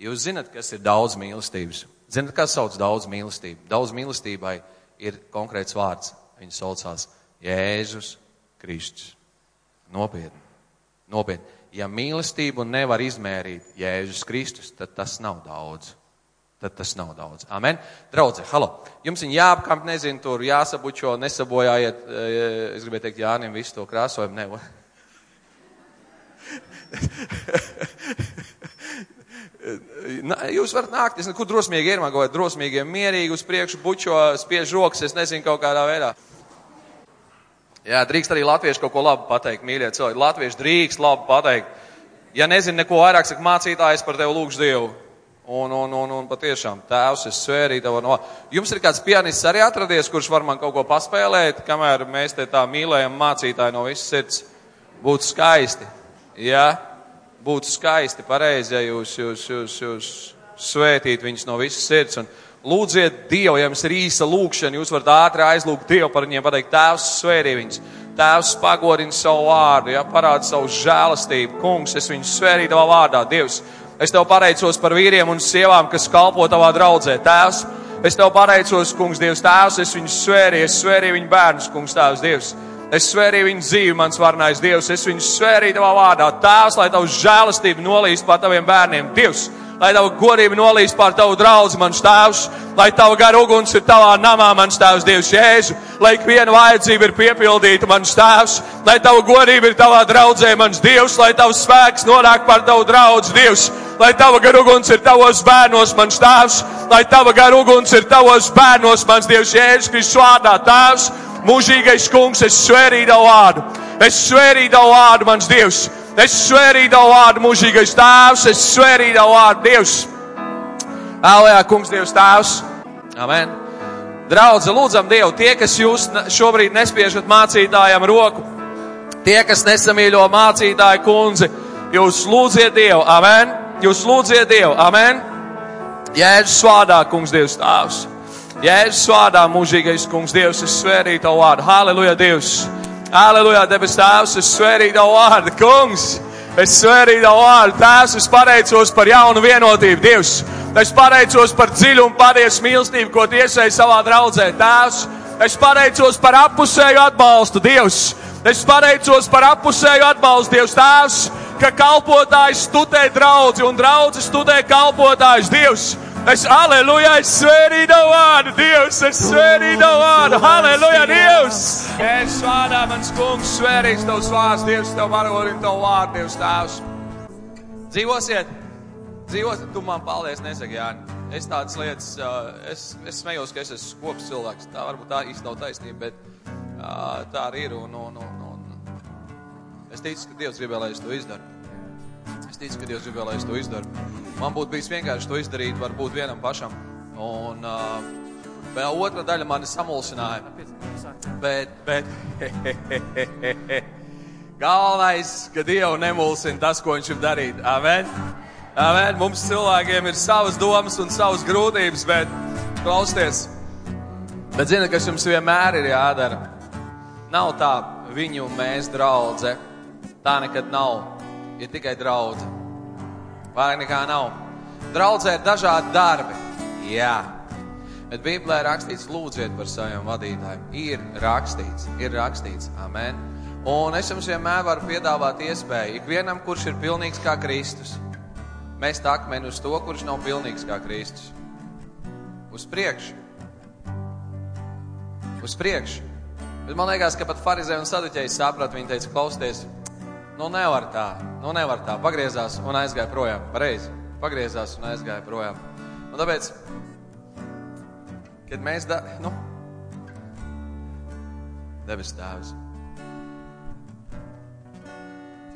Jūs zinat, kas ir daudz mīlestības. Zinat, kas sauc daudz mīlestību? Daudz mīlestībai ir konkrēts vārds. Viņa saucās Jēzus Kristus. Nopietni. Nopietni. Ja mīlestību nevar izmērīt Jēzus Kristus, tad tas nav daudz. Tad tas nav daudz. Amen. Draudze, halo. Jums viņa jāapkamp, nezinu, tur jāsabučo, nesabojājiet, eh, es gribēju teikt Jānim visu to krāsojumu. Ne. Jūs varat nākt, es nekur drosmīgi iermagojat, drosmīgi, mierīgi uz priekšu, bučo, spiež rokas, es nezinu, kaut kādā veidā. Jā, drīkst arī latvieši kaut ko labu pateikt, mīļie cilvēki. Latvieši drīkst labu pateikt. Ja nezinu neko vairāk, saka mācītājs par tevi lūgšu Dievu. Un, un, un, un patiešām, tēvs, es svērīju tev no. Jums ir kāds pianists arī atradies, kurš var man kaut ko paspēlēt, kamēr mēs te tā mīlējam mācītāju no visas sirds. Būtu skaisti. Jā. Būtu skaisti, pareizi, ja jūs, jūs, jūs, jūs svētīt viņus no visas sirds. Un lūdziet Dievu, ja jums ir īsa lūkšana, jūs varat ātri aizlūgt Dievu par viņiem, pateikt, Tēvs, svētī viņus. Tēvs pagodina savu vārdu, ja parāda savu žēlastību. Kungs, es viņus svētīju tavā vārdā, Dievs. Es tev pateicos par vīriem un sievām, kas kalpo tavā draudzē. Tēvs, es tev pateicos, kungs, Dievs, Tēvs, es viņus svērīju, es svērīju viņu bērnus, kungs, Tēvs, Dievs. Es svērīju viņu dzīvi, mans varnais Dievs. Es viņu svērīju tavā vārdā. Tēvs, lai tavs žēlastība nolīst pār taviem bērniem. Dievs, lai tava godība nolīst pār tavu draugu, mans tēvs. Lai tava gara uguns ir tavā namā, mans tēvs, Dievs, Jēzu. Lai ik viena vajadzība ir piepildīta, mans tēvs. Lai tava godība ir tavā draudzē, mans Dievs. Lai tavs spēks nonāk pār tavu draugu, Dievs. Lai tava gara uguns ir tavos bērnos, mans tēvs. Lai tava gara uguns ir tavos bērnos, mans Dievs, Jēzus Kristus vārdā, tēvs. Mūžīgais kungs, es svērīju tavu vārdu. Es svērīju tavu vārdu, mans Dievs. Es svērīju tavu vārdu, mūžīgais tēvs. Es svērīju tavu vārdu, Dievs. Ālējā, kungs, Dievs tēvs. Amen. Draudze, lūdzam Dievu, tie, kas jūs šobrīd nespiežat mācītājam roku, tie, kas nesamīļo mācītāju kundzi, jūs lūdziet Dievu, amen. Jūs lūdziet Dievu, amen. Jēzus vārdā, kungs, Dievs tēvs. Jēzus vārdā, mūžīgais kungs, Dievs, es svērīju tavu vārdu. Halleluja, Dievs! Halleluja, debes tēvs, es svērīju tavu vārdu, kungs! Es svērīju tavu vārdu, tēvs, es pateicos par jaunu vienotību, Dievs! Es pateicos par dziļu un patiesu mīlestību, ko tiesēji savā draudzē, tēvs! Es pateicos par apusēju atbalstu, Dievs! Es pateicos par apusēju atbalstu, Dievs, tēvs, ka kalpotājs studē draudzi un draudzi studē kalpotājs, Dievs! Es, aleluja, es svērīju tavu vārdu, Dievs, es svērīju tavu vārdu, aleluja, Dievs! Es vārdā, mans kungs, svērīšu tavus vārdus, Dievs, tev varogorinu tavu vārdu, Dievs, tēvs. Dzīvosiet, dzīvosiet, tu man paldies, nesaki, Jāni. Es tādas lietas, es, es smējos, ka es esmu kops cilvēks, tā varbūt tā īsti nav taisnība, bet tā arī ir, un, un, un, un es ticu, ka Dievs gribēja, lai es to izdaru. Ticu, ka Dievs gribēja, lai es to izdaru. Man būtu bijis vienkārši to izdarīt, varbūt vienam pašam. Un uh, otra daļa mani samulsināja. Bet, bet, he, he, he, he, galvenais, ka Dievu nemulsina tas, ko viņš ir darīt. Amen. Amen. Mums cilvēkiem ir savas domas un savas grūtības, bet klausieties. Bet ziniet, kas jums vienmēr ir jādara? Nav tā viņu mēs draudze. Tā nekad nav ir tikai draudze. Vairāk nekā nav. Draudzē ir dažādi darbi. Jā. Bet Bībelē ir rakstīts, lūdziet par saviem vadītājiem. Ir rakstīts, ir rakstīts. Amen. Un es jums vienmēr varu piedāvāt iespēju ikvienam, kurš ir pilnīgs kā Kristus, mest akmeni uz to, kurš nav pilnīgs kā Kristus. Uz priekšu. Uz priekšu. Bet man liekas, ka pat farizē un saduķēji saprat, viņi teica, klausieties, Nu, nevar tā, nu, nevar tā. Pagriezās un aizgāja projām. Pareizi. Pagriezās un aizgāja projām. Un tāpēc, kad mēs, da, nu, debes tēvs.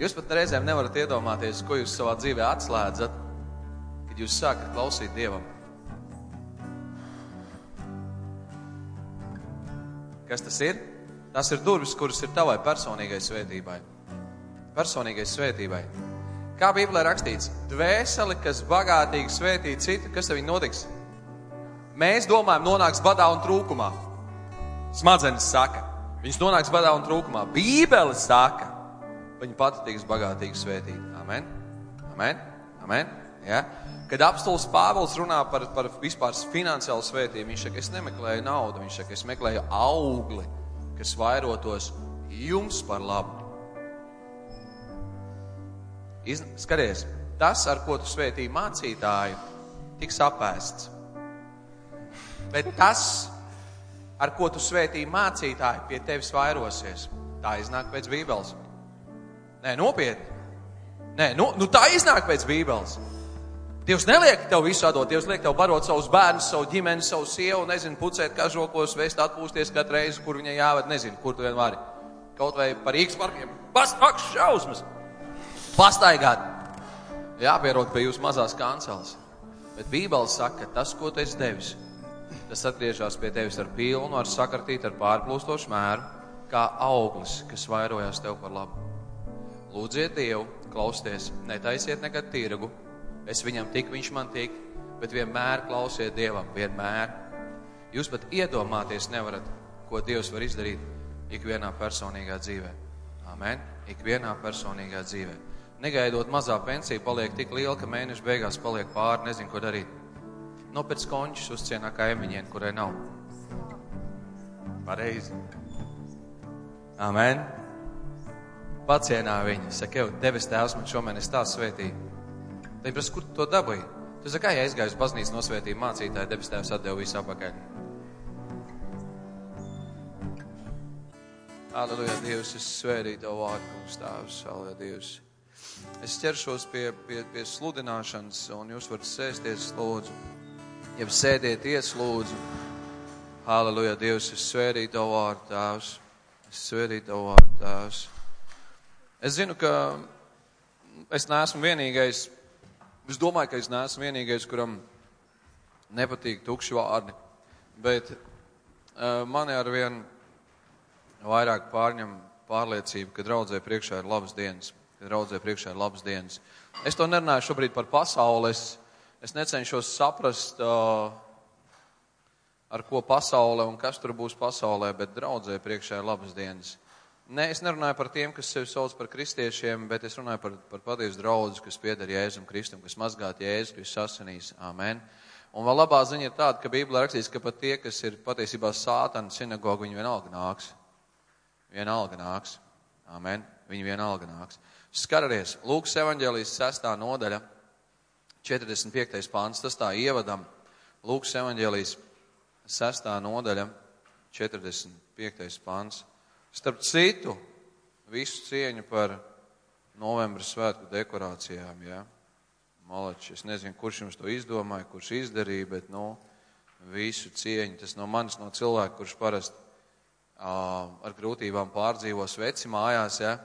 Jūs pat reizēm nevarat iedomāties, ko jūs savā dzīvē atslēdzat, kad jūs sākat klausīt Dievam. Kas tas ir? Tas ir durvis, kuras ir tavai personīgai svētībai personīgai svētībai. Kā Bībelē rakstīts, dvēseli, kas bagātīgi svētī citu, kas viņu notiks? Mēs domājam, nonāks badā un trūkumā. Smadzenes saka, viņas nonāks badā un trūkumā. Bībele saka, viņa pati tiks bagātīgi svētīta. Amen. Amen. Amen. Ja? Kad apstults Pāvils runā par, par vispār finansiālu svētību, viņš saka, es nemeklēju naudu, viņš saka, es meklēju augli, kas vairotos jums par labu. Skaties, tas, ar ko tu svētīji mācītāju, tiks apēsts. Bet tas, ar ko tu svētīji mācītāju, pie tevis vairosies. Tā iznāk pēc Bībeles. Nē, nopietni. Nē, nu, nu tā iznāk pēc Bībeles. Dievs neliek tev visu atdot, Dievs liek tev barot savus bērnus, savu ģimeni, savu sievu, nezinu, pucēt kažokos, vēst atpūsties katru reizi, kur viņai jāved, nezinu, kur tu vien vari. Kaut vai par īks parkiem. Pastāks šausmas! Pastaigāt! Jāpierod pie jūsu mazās kanceles. Bet Bībele saka, ka tas, ko tu esi devis, tas atgriežas pie tevis ar pilnu, ar sakartītu, ar pārplūstošu mēru, kā auglis, kas vairojas tev par labu. Lūdziet Dievu, klausieties, netaisiet nekad tirgu, es viņam tik, viņš man tik, bet vienmēr klausiet Dievam, vienmēr. Jūs pat iedomāties nevarat, ko Dievs var izdarīt ikvienā personīgā dzīvē. Amen. Ikvienā personīgā dzīvē. Negaidot mazā pensija paliek tik liela, ka mēneša beigās paliek pāri, nezinu, ko darīt. Nopēc končus uzcienā kā emiņiem, kurai nav. Pareizi. Amen. Pacienā viņa. Saka, jau devis tēvs man šomēnes tā svētīja. Tad prasa, kur tu to dabūji? Tu saki, ja aizgāju uz baznīcu nosvētīju mācītāju, debes tēvs atdeva visu apakaļ. Aleluja, Dievs, es svētīju Tavu vārdu, kungs, Tēvs, aleluja, Dievs. Es ķeršos pie, pie, pie sludināšanas, un jūs varat sēsties, lūdzu. Ja sēdieties, lūdzu. Aleluja, Dievs, es svētīju Tavu vārdu, Tēvs. Es svētīju Tavu vārdu, Tēvs. Es zinu, ka es neesmu vienīgais, es domāju, ka es neesmu vienīgais, kuram nepatīk tukši vārdi, bet uh, mani ar vien vairāk pārņem pārliecība, ka draudzē priekšā ir labas dienas, ka draudzē priekšā ir labas dienas. Es to nerunāju šobrīd par pasauli, es, es necenšos saprast, uh, ar ko pasaule un kas tur būs pasaulē, bet draudzē priekšā ir labas dienas. Nē, es nerunāju par tiem, kas sevi sauc par kristiešiem, bet es runāju par, par patiesu draugu, kas pieder Jēzum Kristum, kas mazgāt Jēzu Kristus asinīs. Amen. Un vēl labā ziņa ir tāda, ka Bībelē rakstīts, ka pat tie, kas ir patiesībā sātana sinagoga, viņi vienalga nāks. Vienalga nāks. Amen. Viņi vienalga nāks. Skaraties, Lūkas evaņģēlijas sestā nodaļa, 45. pāns, tas tā ievadam. Lūkas evaņģēlijas sestā nodaļa, 45. pāns. Starp citu, visu cieņu par novembra svētku dekorācijām. Ja? Malači, es nezinu, kurš jums to izdomāja, kurš izdarīja, bet nu, visu cieņu. Tas no manis, no cilvēka, kurš parasti uh, ar grūtībām pārdzīvo sveci mājās. Ja?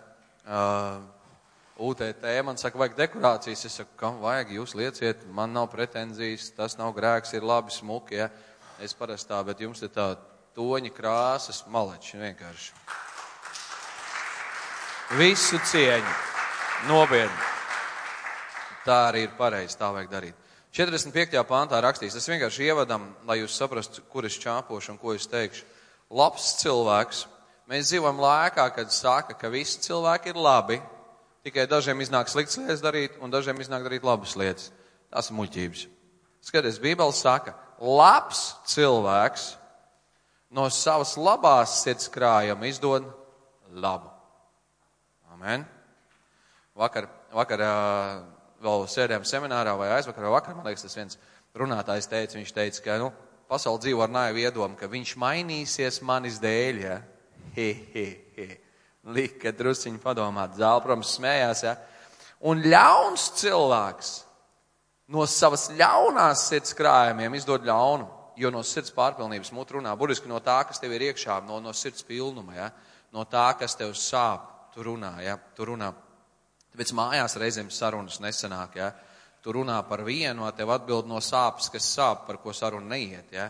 Uh, UTT man saka, vajag dekorācijas. Es saku, kam vajag, jūs lieciet, man nav pretenzijas, tas nav grēks, ir labi smuki. Ja? Es parasti tā, bet jums ir tā toņa krāsas maleči vienkārši. Visu cieņu. Nopietni. Tā arī ir pareizi, tā vajag darīt. 45. pāntā rakstīts, tas vienkārši ievadam, lai jūs saprastu, kur es čāpošu un ko es teikšu. Labs cilvēks. Mēs dzīvojam laikā, kad saka, ka visi cilvēki ir labi, tikai dažiem iznāk sliktas lietas darīt un dažiem iznāk darīt labas lietas. Tas ir muļķības. Skaties, Bībele saka, labs cilvēks no savas labās sirds krājuma izdod labu. Amen. Vakar, vakar vēl sēdējām seminārā vai aizvakar vai vakar, man liekas, tas viens runātājs teica, viņš teica, ka, nu, pasauli dzīvo ar naivu iedomu, ka viņš mainīsies manis dēļ, ja. He, he, he. Lika drusciņi padomāt, zāle, protams, smējās, ja. Un ļauns cilvēks no savas ļaunās sirds krājumiem izdod ļaunu, jo no sirds pārpilnības mut runā, burtiski no tā, kas tev ir iekšā, no, no sirds pilnuma, ja. No tā, kas tev sāp tu runā, ja, tu runā. Tāpēc mājās reizēm sarunas nesanāk, ja. Tu runā par vienu, tev atbild no sāpes, kas sāp, par ko saruna neiet, ja.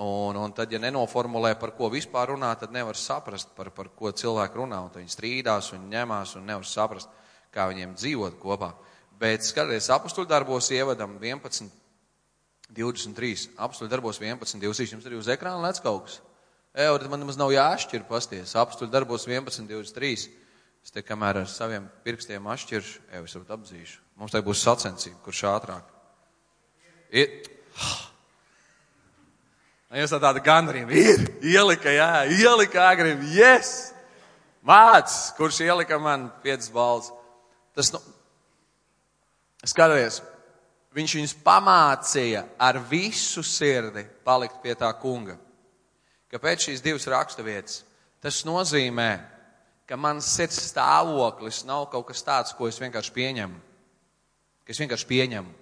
Un, un tad, ja nenoformulē, par ko vispār runā, tad nevar saprast, par, par ko cilvēku runā. Un viņi strīdās un ņemās un nevar saprast, kā viņiem dzīvot kopā. Bet skaties, apstuļu darbos ievadam 11, 23. Apstuļu darbos 11, 23. Jums arī uz ekrāna lec kaut kas. Eo, tad man nemaz nav jāšķir pasties. Apstuļu darbos 11, 23. Es te kamēr ar saviem pirkstiem atšķiršu, eo, es varbūt apzīšu. Mums te būs sacensība, kurš ātrāk. Ir... Jūs tā tāda gandarījuma ir, ielika, jā, ielika agrim, yes! Mācis, kurš ielika man piecas balvas. Tas, nu, skaties, viņš viņus pamācīja ar visu sirdi palikt pie tā kunga. Kāpēc šīs divas raksturvietas? Tas nozīmē, ka mans sirds stāvoklis nav kaut kas tāds, ko es vienkārši pieņemu. Ka es vienkārši pieņemu.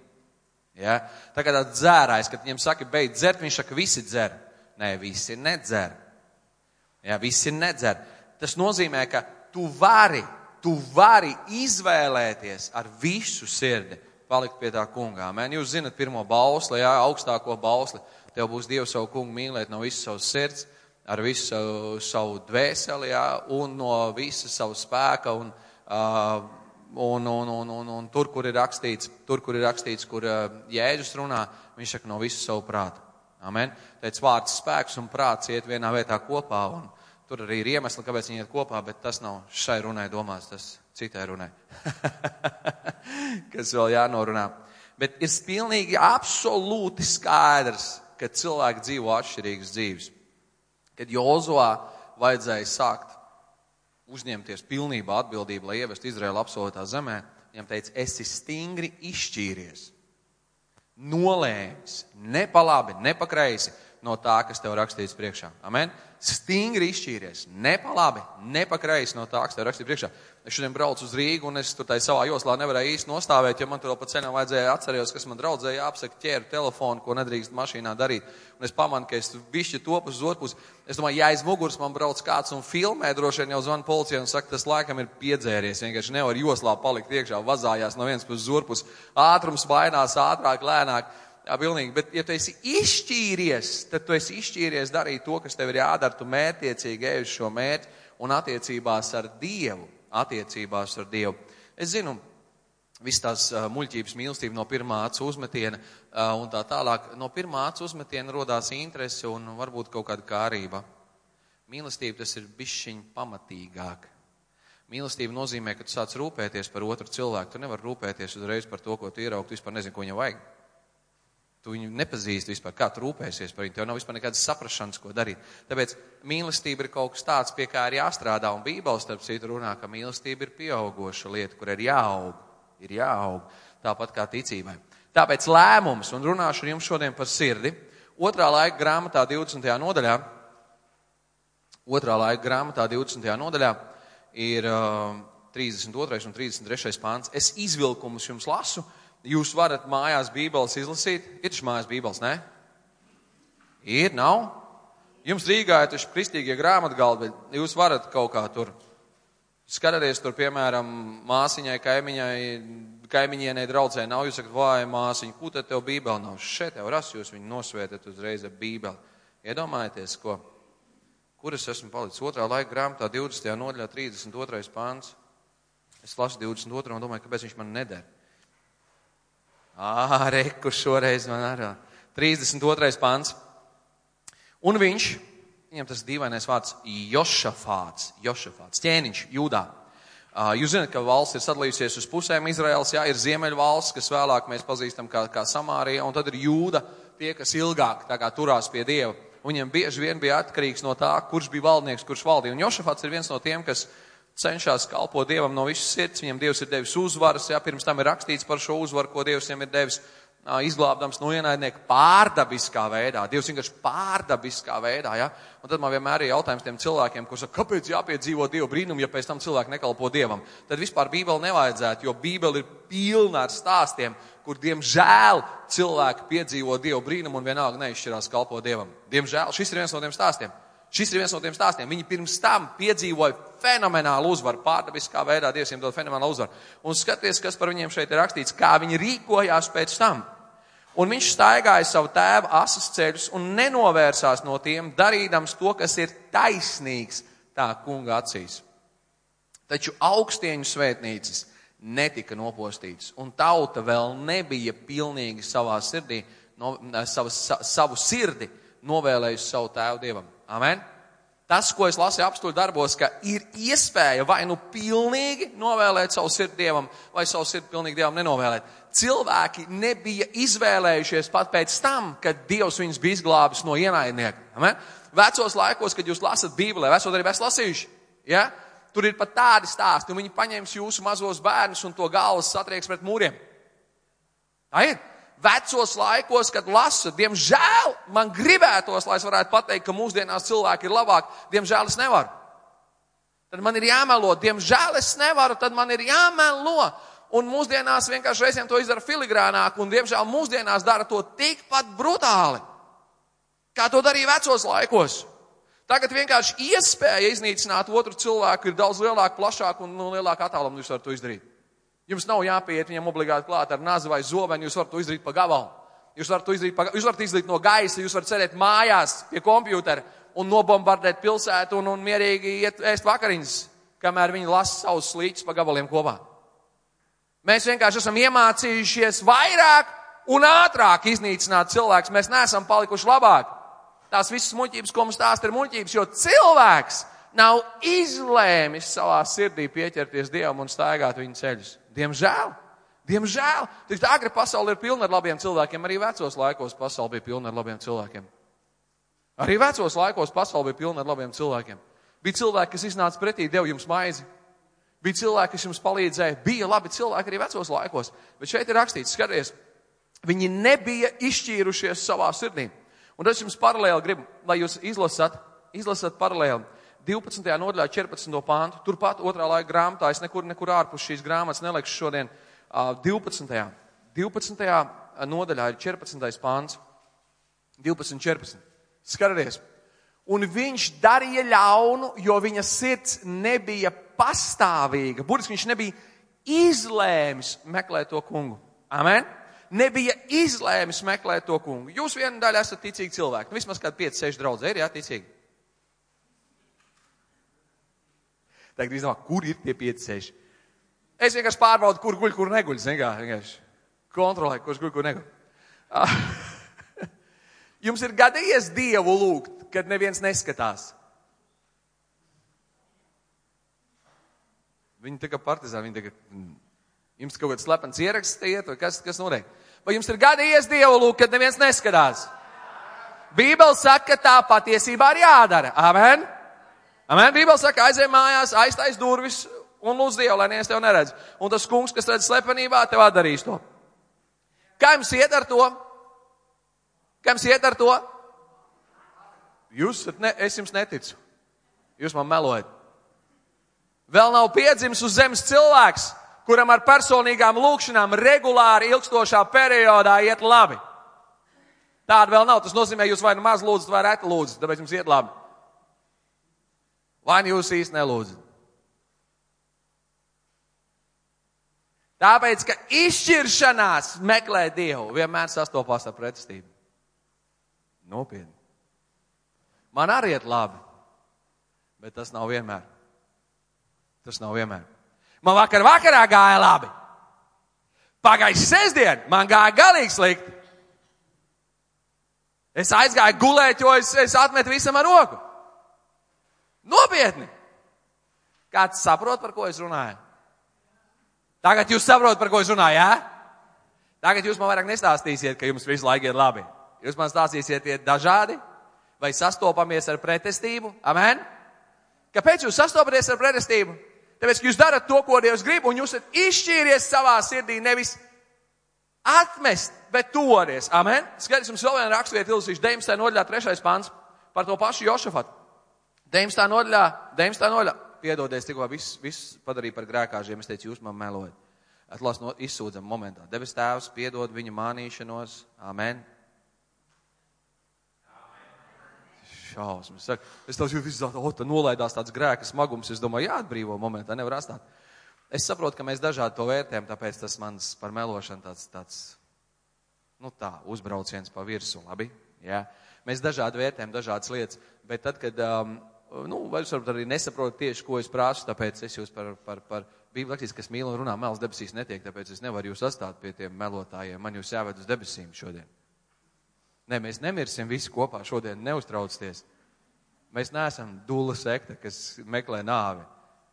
Ja? Tā kā tāds dzērājs, kad viņam saka, beidz dzert, viņš saka, visi dzer. Nē, visi nedzer. Ja, visi nedzer. Tas nozīmē, ka tu vari, tu vari izvēlēties ar visu sirdi palikt pie tā kungā. Mēn, jūs zinat pirmo bausli, jā, augstāko bausli. Tev būs Dievs savu kungu mīlēt no visas savas sirds, ar visu savu, savu dvēseli, jā, un no visas savu spēka. Un, uh, Un, un, un, un, un tur, kur ir rakstīts, tur, kur ir rakstīts, kur uh, Jēzus runā, viņš saka no visu savu prātu. Amen. Teic vārds spēks un prāts iet vienā vietā kopā, un tur arī ir iemesli, kāpēc viņi iet kopā, bet tas nav šai runai domās, tas citai runai. Kas vēl jānorunā. Bet ir pilnīgi absolūti skaidrs, ka cilvēki dzīvo atšķirīgas dzīves. Kad Jozovā vajadzēja sākt uzņemties pilnībā atbildību, lai ievestu Izraēlu apsolītā zemē, viņam teica, esi stingri izšķīries, nolēmis, ne pa labi, ne pa kreisi no tā, kas tev rakstīts priekšā. Amen? Stingri izšķīries, ne pa labi, ne pa kreisi no tā, kas tev rakstīts priekšā. Es šodien braucu uz Rīgu, un es tur tai savā joslā nevarēju īsti nostāvēt, jo man tur vēl pa cenām vajadzēja atcerējos, kas man draudzēja jāapsaka ķēru telefonu, ko nedrīkst mašīnā darīt. Un es pamanu, ka es višķi topus uz otru pusi. Es domāju, ja aiz muguras man brauc kāds un filmē, droši vien jau zvana policijai un saka, tas laikam ir piedzēries. Vienkārši nevar joslā palikt iekšā, vazājās no vienas puses uz otru pusi. Ātrums vainās ātrāk, lēnāk. Jā, pilnīgi. Bet, ja tu esi izšķīries, tad tu esi izšķīries darīt to, kas tev ir jādara. Tu mērķiecīgi ej uz šo mērķi un attiecībās ar Dievu attiecībās ar Dievu. Es zinu, viss tās muļķības mīlestība no pirmā acu uzmetiena un tā tālāk. No pirmā acu uzmetiena rodās interese un varbūt kaut kāda kārība. Mīlestība tas ir bišķiņ pamatīgāk. Mīlestība nozīmē, ka tu sāc rūpēties par otru cilvēku. Tu nevari rūpēties uzreiz par to, ko tu ieraugi, tu vispār nezini, ko viņam vajag. Tu viņu nepazīsti vispār, kā tu rūpēsies par viņu. Tev nav vispār nekādas saprašanas, ko darīt. Tāpēc mīlestība ir kaut kas tāds, pie kā ir jāstrādā. Un Bībeles, starp citu, runā, ka mīlestība ir pieaugoša lieta, kur ir jāaug. Ir jāaug. Tāpat kā ticībai. Tāpēc lēmums, un runāšu ar jums šodien par sirdi. Otrā laika grāmatā, 20. nodaļā, otrā laika grāmatā, 20. nodaļā ir uh, 32. un 33. pāns. Es izvilkumus jums lasu Jūs varat mājās Bībeles izlasīt. Ir taču mājās Bībeles, ne? Ir, nav. Jums Rīgā ir taču kristīgie grāmatgaldi, bet jūs varat kaut kā tur skatīties, tur, piemēram, māsiņai, kaimiņai, kaimiņienei draudzē nav. Jūs sakat, vai māsiņa, ko tad tev Bībele nav? Šeit tev ras, jūs viņu nosvētat uzreiz ar Bībeli. Iedomājieties, ko? Kur es esmu palicis? Otrā laika grāmatā, 20. nodaļā, 32. pāns. Es lasu 22. un domāju, kāpēc viņš man nedara. Ā, reku šoreiz man arī. 32. pants. Un viņš, viņam tas dīvainais vārds, Jošafāts, Jošafāts, ķēniņš, Jūdā. Jūs zināt, ka valsts ir sadalījusies uz pusēm. Izraels, jā, ir ziemeļu valsts, kas vēlāk mēs pazīstam kā, kā Samārija, un tad ir Jūda, tie, kas ilgāk tā kā turās pie Dieva. Viņam bieži vien bija atkarīgs no tā, kurš bija valdnieks, kurš valdīja. Un Jošafāts ir viens no tiem, kas cenšas kalpot Dievam no visas sirds. Viņam Dievs ir devis uzvaras, jā, pirms tam ir rakstīts par šo uzvaru, ko Dievs viņam ir devis izglābdams no ienaidnieka pārdabiskā veidā. Dievs vienkārši pārdabiskā veidā, jā. Un tad man vienmēr ir jautājums tiem cilvēkiem, kurš saka, kāpēc jāpiedzīvo Dievu brīnumu, ja pēc tam cilvēki nekalpo Dievam. Tad vispār Bībeli nevajadzētu, jo Bībeli ir pilna ar stāstiem, kur, diemžēl, cilvēki piedzīvo Dievu brīnumu un vienalga neizšķirās kalpo Dievam. Diemžēl šis ir viens no tiem stāstiem. Šis ir viens no tiem stāstiem. Viņi pirms tam piedzīvoja fenomenālu uzvaru, pārdabiskā veidā Dievs viņiem dod fenomenālu uzvaru. Un skaties, kas par viņiem šeit ir rakstīts, kā viņi rīkojās pēc tam. Un viņš staigāja savu tēvu asas ceļus un nenovērsās no tiem, darīdams to, kas ir taisnīgs tā kunga acīs. Taču augstieņu svētnīcas netika nopostīts, un tauta vēl nebija pilnīgi savā sirdī, no, savas, sa, savu sirdi novēlējusi savu tēvu dievam. Amen! Tas, ko es lasīju apstuļu darbos, ka ir iespēja vai nu pilnīgi novēlēt savu sirdi dievam, vai savu sirdi pilnīgi dievam nenovēlēt. Cilvēki nebija izvēlējušies pat pēc tam, kad Dievs viņus bija izglābis no ienaidnieka. Amen? Vecos laikos, kad jūs lasat Bībelē, vecot arī esat lasījuši, ja? tur ir pat tādi stāsti, un viņi paņems jūsu mazos bērnus un to galvas satrieks pret mūriem. Tā ir vecos laikos, kad lasu, diemžēl man gribētos, lai es varētu pateikt, ka mūsdienās cilvēki ir labāki, diemžēl es nevaru. Tad man ir jāmelo, diemžēl es nevaru, tad man ir jāmelo. Un mūsdienās vienkārši reizēm to izdara filigrānāk, un diemžēl mūsdienās dara to tikpat brutāli, kā to darīja vecos laikos. Tagad vienkārši iespēja iznīcināt otru cilvēku ir daudz lielāka, plašāka un nu, lielāka attāluma jūs varat to izdarīt. Jums nav jāpieiet viņam obligāti klāt ar nazi vai zobenu, jūs varat to izdarīt pa gabalu. Jūs varat to izdarīt, pa, jūs varat izdarīt no gaisa, jūs varat sēdēt mājās pie kompjutera un nobombardēt pilsētu un, un mierīgi iet ēst vakariņas, kamēr viņi lasa savus slīķus pa gabaliem kopā. Mēs vienkārši esam iemācījušies vairāk un ātrāk iznīcināt cilvēkus. Mēs neesam palikuši labāki. Tās visas muļķības, ko mums stāsta, ir muļķības, jo cilvēks nav izlēmis savā sirdī pieķerties Dievam un staigāt viņa ceļus. Diemžēl. Diemžēl. Tik agri pasaule ir pilna ar labiem cilvēkiem. Arī vecos laikos pasaule bija pilna ar labiem cilvēkiem. Arī vecos laikos pasaule bija pilna ar labiem cilvēkiem. Bija cilvēki, kas iznāca pretī, deva jums maizi. Bija cilvēki, kas jums palīdzēja. Bija labi cilvēki arī vecos laikos. Bet šeit ir rakstīts, skaties, viņi nebija izšķīrušies savā sirdī. Un es jums paralēli gribu, lai jūs izlasat, izlasat paralēli 12. nodaļā 14. pāntu, turpat otrā laika grāmatā, es nekur, nekur ārpus šīs grāmatas nelikšu šodien, 12. 12. nodaļā ir 14. pāns, 12. 14. Skatieties! Un viņš darīja ļaunu, jo viņa sirds nebija pastāvīga. Burtiski viņš nebija izlēmis meklēt to kungu. Amen! Nebija izlēmis meklēt to kungu. Jūs viena daļa esat ticīgi cilvēki. Nu, vismaz kādi 5, 6 draugi ir, jā, ticīgi. Tagad izdomā, kur ir tie 5, 6. Es vienkārši pārbaudu, kur guļ, kur neguļ. Vienkārši kontrolēju, kurš guļ, kur neguļ. Jums ir gadījies Dievu lūgt, kad neviens neskatās. Viņi tā kā partizāni, viņi tā kā, jums kaut kāds slepens ieraksts iet, vai kas, kas notiek? Vai jums ir gadījies Dievu lūgt, kad neviens neskatās? Bībeli saka, ka tā patiesībā ir jādara. Amen! Amen. Bībeli saka, aizej mājās, aiztais durvis un lūdz Dievu, lai neviens tev neredz. Un tas kungs, kas redz slepenībā, tev atdarīs to. Kā jums iet ar to? Kā jums iet ar to? Jūs, ne, es jums neticu. Jūs man melojat. Vēl nav piedzimis uz zemes cilvēks, kuram ar personīgām lūkšanām regulāri ilgstošā periodā iet labi. Tāda vēl nav. Tas nozīmē, jūs vai nu maz lūdzat, vai reti lūdzat, tāpēc jums iet labi. Vai nu jūs īsti nelūdzat? Tāpēc, ka izšķiršanās meklē Dievu, vienmēr sastopās ar pretestību. Nopietni. Man arī iet labi, bet tas nav vienmēr. Tas nav vienmēr. Man vakar vakarā gāja labi. Pagājušā sestdiena man gāja galīgi slikti. Es aizgāju gulēt, jo es, es atmetu visam ar roku. Nopietni! Kāds saprot, par ko es runāju? Tagad jūs saprotat, par ko es runāju, jā? Tagad jūs man vairāk nestāstīsiet, ka jums visu laiku ir labi. Jūs man stāstīsiet, iet dažādi, vai sastopamies ar pretestību. Amen? Kāpēc jūs sastopaties ar pretestību? Tāpēc, ka jūs darat to, ko Dievs grib, un jūs esat izšķīries savā sirdī nevis atmest, bet toties. Amen? Skaties, jums vēl viena raksturvieta ilusīšu 19. nodaļā 3. pāns par to pašu Jošafatu. 19. nodaļā, 19. nodaļā, piedodies, tikko viss, viss padarīja par grēkāžiem. Es teicu, jūs man melojat. Atlas no izsūdzam momentā. Debes tēvs piedod viņa mānīšanos. Amen. Šausmas. Es tās jūtu visu tādu, o, tā nolaidās tāds grēka smagums. Es domāju, jāatbrīvo momentā, nevar astāt. Es saprotu, ka mēs dažādi to vērtējam, tāpēc tas mans par melošanu tāds, tāds, nu tā, uzbrauciens pa virsu, labi? Jā. Mēs dažādi vērtējam dažādas lietas, bet tad, kad um, nu, varbūt arī nesaprotat tieši, ko es prāstu, tāpēc es jūs par, par, par Bībeli rakstīs, kas mīl un runā, mels debesīs netiek, tāpēc es nevaru jūs atstāt pie tiem melotājiem. Man jūs jāved uz debesīm šodien. Nē, mēs nemirsim visi kopā šodien, neuztraucieties. Mēs neesam dula sekta, kas meklē nāvi.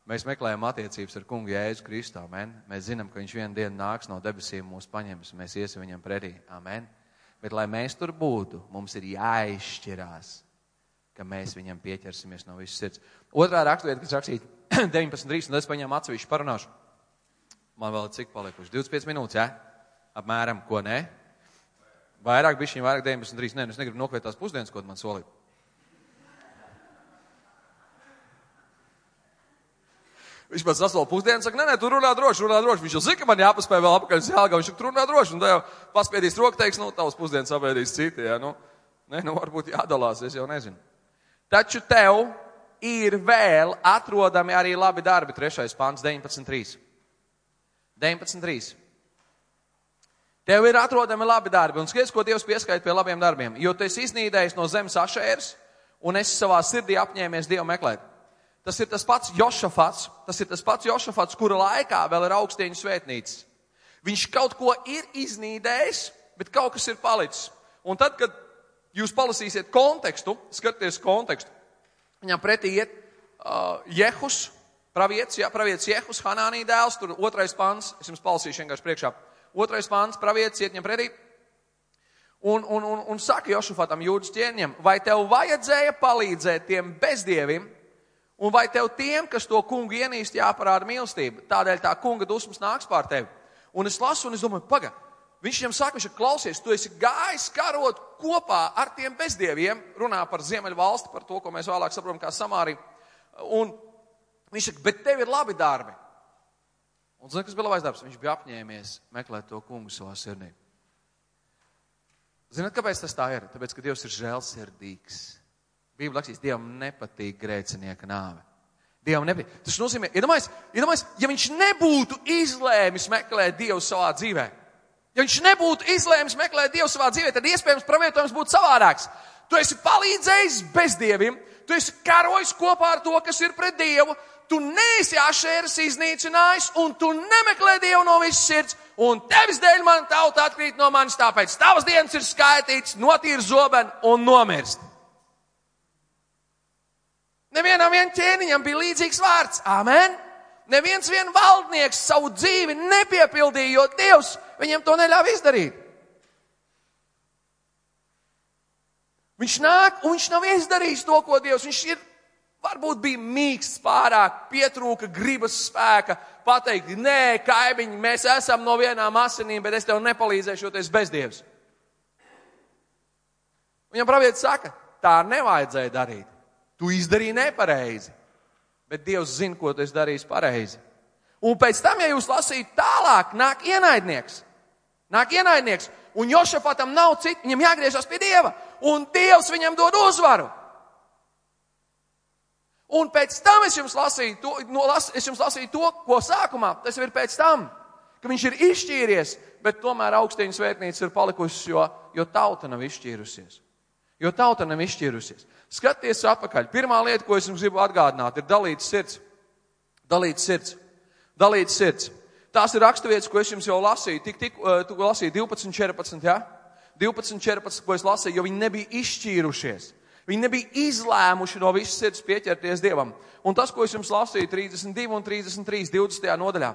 Mēs meklējam attiecības ar kungu Jēzu Kristu. Amen. Mēs zinām, ka viņš vienā dienā nāks no debesīm, mūs paņems, mēs iesim viņam pretī. Amen. Bet, lai mēs tur būtu, mums ir jāizšķirās, ka mēs viņam pieķersimies no visas sirds. Otrā raksturvieta, kas rakstīta 19.3, un es paņēmu atsevišķu parunāšu. Man vēl cik palikuši? 25 minūtes, jā? Ja? Apmēram, ko nē? Vairāk bišķiņ, vairāk 19.3. Nē, es negribu nokvērt tās pusdienas, ko man solīja. Viņš pats sasola pusdienas, saka, nē, nē, tu runā droši, runā droši. Viņš jau zina, ka man jāpaspēj vēl apakaļ uz jālgā, viņš saka, tu runā droši, un tā jau paspiedīs roku, teiks, nu, tavs pusdienas apēdīs citi, jā, nu, nē, nu, varbūt jādalās, es jau nezinu. Taču tev ir vēl atrodami arī labi darbi, trešais pants, 19.3. 19.3. Tev ir atrodami labi darbi, un skaties, ko Dievs pieskaita pie labiem darbiem, jo tu esi iznīdējis no zemes ašēras, un esi savā sirdī apņēmies Dievu meklēt. Tas ir tas pats Jošafats, tas ir tas pats Jošafats, kura laikā vēl ir augstieņu svētnīca. Viņš kaut ko ir iznīdējis, bet kaut kas ir palicis. Un tad, kad jūs palasīsiet kontekstu, skatieties kontekstu, viņam pretī iet uh, Jehus, pravietis, jā, pravietis Jehus, Hanānī dēls, tur otrais pants, es jums palasīšu vienkārši priekšā. Otrais pants, pravietis iet viņam pretī. Un, un, un, un saka Jošafatam, jūdas ķēniņam, vai tev vajadzēja palīdzēt tiem bezdievim, Un vai tev tiem, kas to kungu ienīst, jāparāda mīlestība? Tādēļ tā kunga dusmas nāks pār tevi. Un es lasu, un es domāju, paga, viņš viņam saka, viņš ir klausies, tu esi gājis karot kopā ar tiem bezdieviem, runā par Ziemeļu valsti, par to, ko mēs vēlāk saprotam kā Samāriju. Un viņš saka, bet tev ir labi darbi. Un zini, kas bija labais darbs? Viņš bija apņēmies meklēt to kungu savā sirdī. Zināt, kāpēc tas tā ir? Tāpēc, ka Dievs ir žēlsirdīgs. Bībelē rakstīts, Dievam nepatīk grēcinieka nāve. Dievam nepatīk. Tas nozīmē, iedomājies, iedomājies, ja viņš nebūtu izlēmis meklēt Dievu savā dzīvē, ja viņš nebūtu izlēmis meklēt Dievu savā dzīvē, tad iespējams pravietojums būtu savādāks. Tu esi palīdzējis bezdievim, tu esi karojis kopā ar to, kas ir pret Dievu, tu neesi ašēras iznīcinājis, un tu nemeklē Dievu no visas sirds, un tevis dēļ man tauta atkrīt no manis, tāpēc tavas dienas ir skaitīts, notīr zobenu un nomirst. Nevienam vien ķēniņam bija līdzīgs vārds. Amen! Neviens vien valdnieks savu dzīvi nepiepildīja, jo Dievs viņam to neļāva izdarīt. Viņš nāk un viņš nav izdarījis to, ko Dievs. Viņš ir, varbūt bija mīksts pārāk, pietrūka gribas spēka pateikt, nē, kaimiņi, mēs esam no vienām asinīm, bet es tev nepalīdzēšu, jo tu esi bezdievs. Viņam pravietis saka, tā nevajadzēja darīt. Tu izdarīji nepareizi, bet Dievs zina, ko tu esi darījis pareizi. Un pēc tam, ja jūs lasītu tālāk, nāk ienaidnieks. Nāk ienaidnieks, un Jošafatam nav citu, viņam jāgriežas pie Dieva, un Dievs viņam dod uzvaru. Un pēc tam es jums lasīju to, no, las, es jums lasīju to, ko sākumā, tas ir pēc tam, ka viņš ir izšķīries, bet tomēr augstieņu svētnīca ir palikusi, jo, jo tauta nav izšķīrusies. Jo tauta nav izšķīrusies. Skaties atpakaļ. Pirmā lieta, ko es jums gribu atgādināt, ir dalīts sirds. Dalīts sirds. Dalīts sirds. Tās ir raksturvietas, ko es jums jau lasīju. Tik, tik, uh, tu lasīji 12, 14, jā? Ja? 12, 14, ko es lasīju, jo viņi nebija izšķīrušies. Viņi nebija izlēmuši no visas sirds pieķerties Dievam. Un tas, ko es jums lasīju 32 un 33, 20. nodaļā.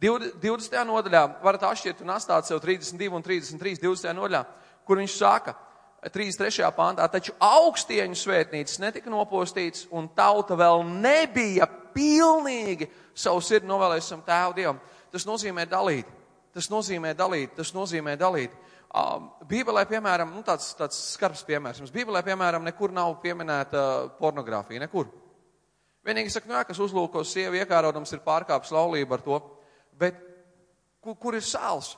20. nodaļā varat atšķirt un atstāt sev 32 un 33, 20. nodaļā, kur viņš saka, 33. pāntā, taču augstieņu svētnīcas netika nopostīts, un tauta vēl nebija pilnīgi savu sirdi novēlējusi tēvu dievam. Tas nozīmē dalīt. Tas nozīmē dalīt. Tas nozīmē dalīt. Bībelē, piemēram, nu, tāds, tāds skarbs piemērs. Mums Bībelē, piemēram, nekur nav pieminēta pornogrāfija. Nekur. Vienīgi saka, nu, jā, kas uzlūko sievu iekārodams, ir pārkāpis laulību ar to. Bet kur, kur ir sāls?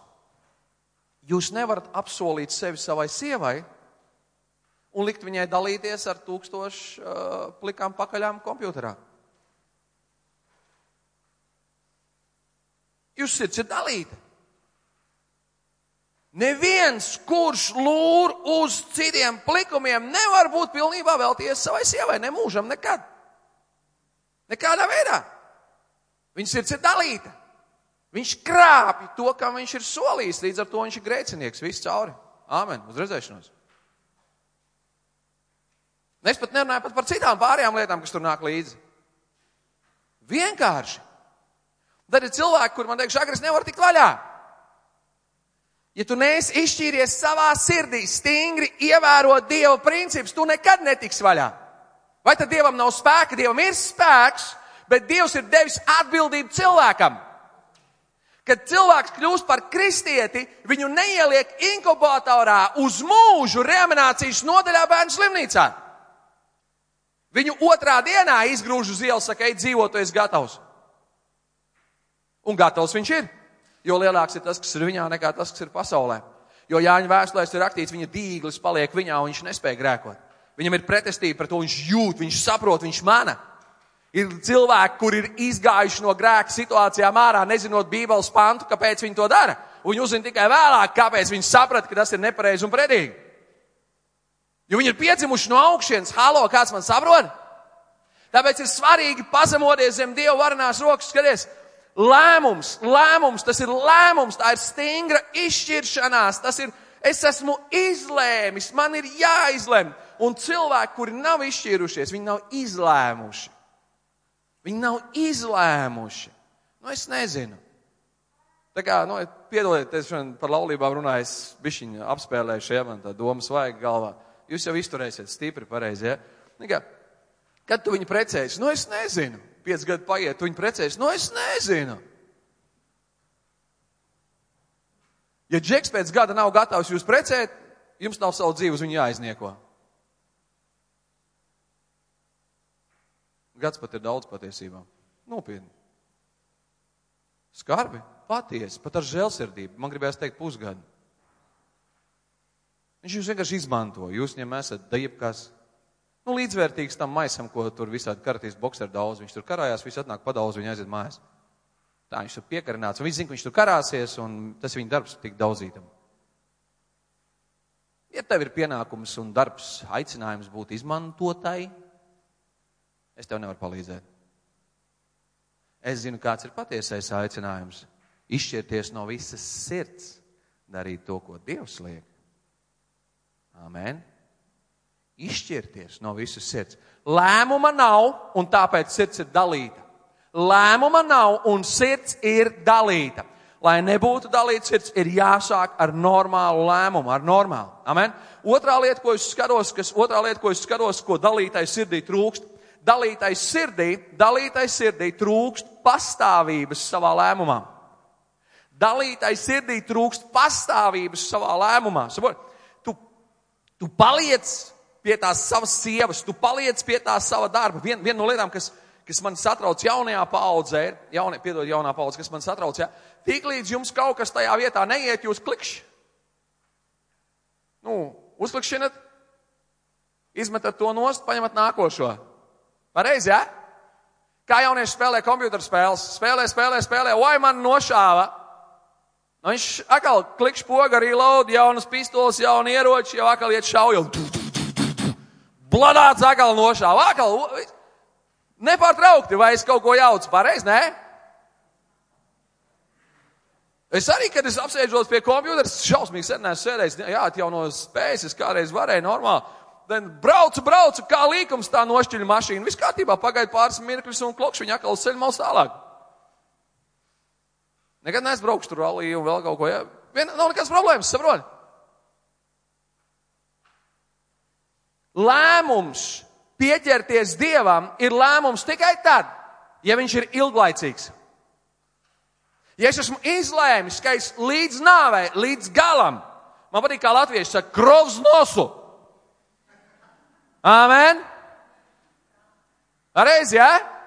Jūs nevarat apsolīt sevi savai sievai, un likt viņai dalīties ar tūkstošu uh, plikām pakaļām kompjuterā. Jūs sirds ir dalīta. Neviens, kurš lūr uz citiem plikumiem, nevar būt pilnībā velties savai sievai, ne mūžam, nekad. Nekādā veidā. Viņa sirds ir dalīta. Viņš krāpj to, kam viņš ir solījis. Līdz ar to viņš ir grēcinieks. Viss cauri. Āmen. Uz redzēšanos. Es pat nerunāju pat par citām pārējām lietām, kas tur nāk līdzi. Vienkārši. Tad ir cilvēki, kur man teiks, agres nevar tikt vaļā. Ja tu neesi izšķīries savā sirdī, stingri ievērot Dieva principus, tu nekad netiks vaļā. Vai tad Dievam nav spēka? Dievam ir spēks, bet Dievs ir devis atbildību cilvēkam. Kad cilvēks kļūst par kristieti, viņu neieliek inkubatorā uz mūžu reanimācijas nodaļā bērnu slimnīcā. Viņu otrā dienā izgrūž uz ielas, saka, ej dzīvot, tu esi gatavs. Un gatavs viņš ir. Jo lielāks ir tas, kas ir viņā, nekā tas, kas ir pasaulē. Jo Jāņa vēstulēs ir rakstīts, viņa dīglis paliek viņā, un viņš nespēja grēkot. Viņam ir pretestība pret to, viņš jūt, viņš saprot, viņš mana. Ir cilvēki, kur ir izgājuši no grēka situācijām ārā, nezinot Bībeles pantu, kāpēc viņi to dara. Un viņi uzzina tikai vēlāk, kāpēc viņi saprata, ka tas ir nepareizi un predīgi. Jo viņi ir piedzimuši no augšienes, halo, kāds man saprot? Tāpēc ir svarīgi pazemoties zem Dieva varenās rokas, skaties, lēmums, lēmums, tas ir lēmums, tā ir stingra izšķiršanās, tas ir, es esmu izlēmis, man ir jāizlem. Un cilvēki, kuri nav izšķīrušies, viņi nav izlēmuši. Viņi nav izlēmuši. Nu, es nezinu. Tā kā, nu, piedodiet, es šodien par laulībām runāju, es bišķiņu apspēlēju šajā man tā doma svaiga galvā. Jūs jau izturēsiet stipri pareizi, ja? Nekā, kad tu viņu precēsi? Nu, es nezinu. Piec gadu paiet, tu viņu precēsi? Nu, es nezinu. Ja džeks pēc gada nav gatavs jūs precēt, jums nav savu dzīvi uz viņu jāiznieko. Gads pat ir daudz patiesībā. Nopietni. Skarbi, patiesi, pat ar žēlsirdību. Man gribējās teikt pusgadu. Viņš jūs vienkārši izmanto. Jūs viņam esat daļai nu, līdzvērtīgs tam maisam, ko tur visādi karatīs bokseri daudz. Viņš tur karājās, viss atnāk padaudz, viņa aiziet mājās. Tā viņš tur piekarināts. Viņš zina, ka viņš tur karāsies, un tas viņa darbs tik daudzītam. Ja tev ir pienākums un darbs, aicinājums būt izmantotai, es tev nevaru palīdzēt. Es zinu, kāds ir patiesais aicinājums. Izšķirties no visas sirds, darīt to, ko Dievs liek. Amen. Izšķirties no visas sirds. Lēmuma nav, un tāpēc sirds ir dalīta. Lēmuma nav, un sirds ir dalīta. Lai nebūtu dalīta sirds, ir jāsāk ar normālu lēmumu, ar normālu. Amen. Otrā lieta, ko es skatos, kas, otrā lieta, ko es skatos, ko dalītai sirdī trūkst, dalītai sirdī, dalītai sirdī trūkst pastāvības savā lēmumā. Dalītai sirdī trūkst pastāvības savā lēmumā. Sabot, tu, paliec pie tās savas sievas, tu paliec pie tā sava darba. Viena vien no lietām, kas, kas man satrauc jaunajā paudzē, jaunie, piedod, jaunā paudze, kas man satrauc, ja, tik līdz jums kaut kas tajā vietā neiet, jūs klikšķi. Nu, uzklikšķinat, izmetat to nost, paņemat nākošo. Pareizi, ja? Kā jaunieši spēlē kompjuter spēles, spēlē, spēlē, spēlē, oi man nošāva. Nu, viņš atkal klikšķi poga, arī laud, jaunas pistoles, jauni ieroči, jau atkal iet šauju. Bladāts atkal nošāva, atkal. Nepārtraukti, vai es kaut ko jaucu, pareizi, nē? Es arī, kad es apsēžos pie kompjutera, šausmīgi sen neesmu sēdējis, jā, atjauno spējas, es kādreiz varēju normāli. Then braucu, braucu, kā līkums tā nošķiļa mašīnu. Viss kārtībā, pagaida pāris mirkļus un klokš viņa atkal ceļ maus tālāk. Nekad neesmu braukšu tur rallī un vēl kaut ko, jā. Vien, nav nekādas problēmas, saprot? Lēmums pieķerties Dievam ir lēmums tikai tad, ja viņš ir ilglaicīgs. Ja es esmu izlēmis, ka es līdz nāvei, līdz galam, man patīk, kā latvieši saka, krovs nosu. Āmen! Reiz, jā? Ja?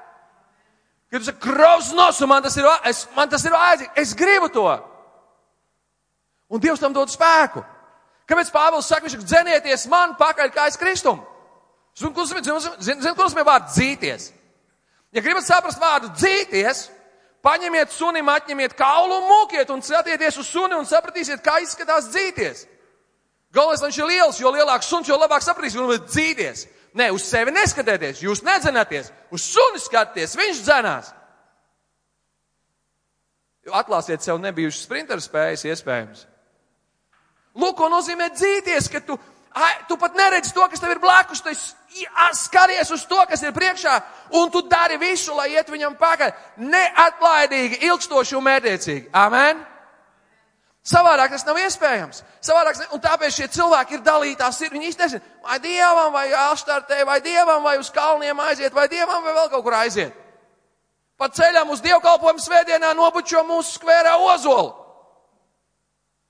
Kad tu saki, krovs nosu, man tas ir, es, man tas ir vajadzīgs, es gribu to. Un Dievs tam dod spēku. Kāpēc Pāvils saka, viņš dzenieties man pakaļ kā es kristumu? Zinu, ko nozīmē vārds dzīties. Ja gribat saprast vārdu dzīties, paņemiet sunim, atņemiet kaulu un mūkiet un celtieties uz suni un sapratīsiet, kā izskatās dzīties. Galvenais, lai viņš ir liels, jo lielāks suns, jo labāk sapratīs, un dzīties. Nē, uz sevi neskatieties, jūs nedzenaties, uz suni skatieties, viņš dzenās. Atklāsiet sev nebijušas sprinteru spējas iespējams. Lūk, ko nozīmē dzīties, ka tu, ai, tu pat neredzi to, kas tev ir blakus, tu skaties uz to, kas ir priekšā, un tu dari visu, lai iet viņam pakaļ. Neatlaidīgi, ilgstoši un mērķiecīgi. Amen! Savādāk tas nav iespējams. Savādāk, un tāpēc šie cilvēki ir dalītās. Ir, viņi īsti nezina, vai dievam, vai āštartē, vai dievam, vai uz kalniem aiziet, vai dievam, vai vēl kaut kur aiziet. Pa ceļam uz dievkalpojumu svētdienā nobučo mūsu skvērā ozolu.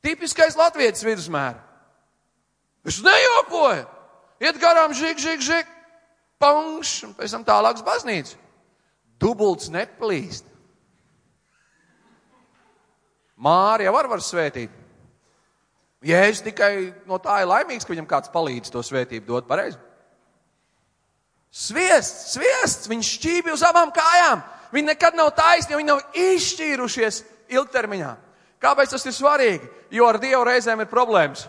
Tipiskais latviešu vidusmēra. Viņš nejokoja. Iet garām žig, žig, žig, pangš, un pēc tam tālāks baznīca. Dubults neplīst. Mārija var var svētīt. Jēzus tikai no tā ir laimīgs, ka viņam kāds palīdz to svētību dot pareizi. Sviests, sviests, viņš šķībi uz abām kājām. Viņi nekad nav taisni, viņi nav izšķīrušies ilgtermiņā. Kāpēc tas ir svarīgi? Jo ar Dievu reizēm ir problēmas.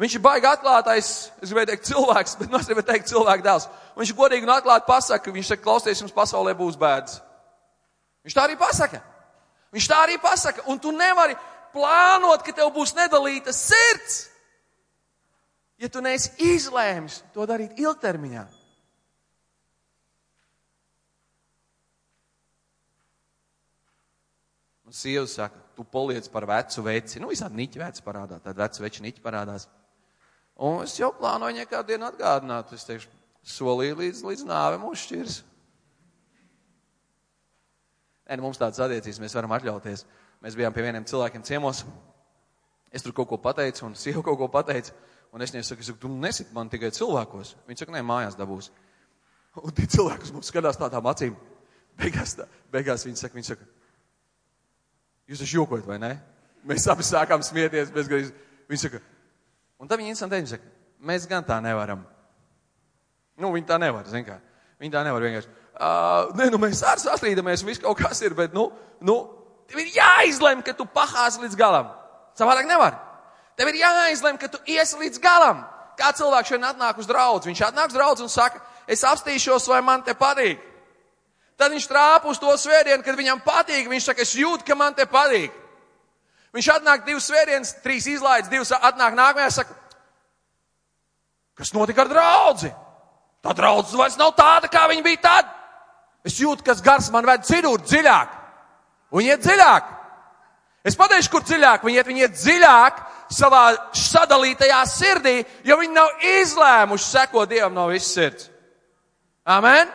Viņš ir baigi atklātais, es gribēju teikt cilvēks, bet es gribēju teikt cilvēku dēls. Viņš godīgi un atklāti pasaka, viņš saka, klausies, jums pasaulē būs bēdas. Viņš tā arī pasaka. Viņš tā arī pasaka, un tu nevari plānot, ka tev būs nedalīta sirds, ja tu neesi izlēmis to darīt ilgtermiņā. Un sieva saka, tu poliec par vecu veci. Nu, visādi niķi veci parādās, tad vecu veči niķi parādās. Un es jau plānoju viņai kādu dienu atgādināt. Es teikšu, solīju līdz, līdz nāve mūs šķirs. Nē, mums tādas attiecības mēs varam atļauties. Mēs bijām pie vieniem cilvēkiem ciemos. Es tur kaut ko pateicu, un sieva kaut ko pateica. Un es viņai saku, es saku, tu nesit man tikai cilvēkos. Viņa saka, nē, mājās dabūs. Un tie cilvēki mums skatās tādām acīm. Beigās, tā, beigās viņi saka, viņi saka, Jūs taču jokojat, vai ne? Mēs abi sākām smieties bezgalīgi. Viņi saka, un tad viņi instantēji saka, mēs gan tā nevaram. Nu, viņi tā nevar, zin kā. Viņi tā nevar vienkārši. Uh, nē, nu mēs arī sastrīdamies, viss kaut kas ir, bet, nu, nu, tev ir jāizlem, ka tu pahās līdz galam. Savādāk nevar. Tev ir jāizlem, ka tu iesi līdz galam. Kā cilvēks šodien atnāk uz draudz, viņš atnāk uz draudz un saka, es apstīšos, vai man te patīk. Tad viņš trāpa uz to svētdienu, kad viņam patīk. Viņš saka, es jūtu, ka man te patīk. Viņš atnāk divas svētdienas, trīs izlaides, divas atnāk nākamajā, saka, kas notika ar draudzi? Tā draudzene vairs nav tāda, kā viņa bija tad. Es jūtu, kas gars man ved citur, dziļāk. Un iet dziļāk. Es pateikšu, kur dziļāk. Viņi iet, viņi iet dziļāk savā sadalītajā sirdī, jo viņi nav izlēmuši sekot Dievam no visas sirds. Amen!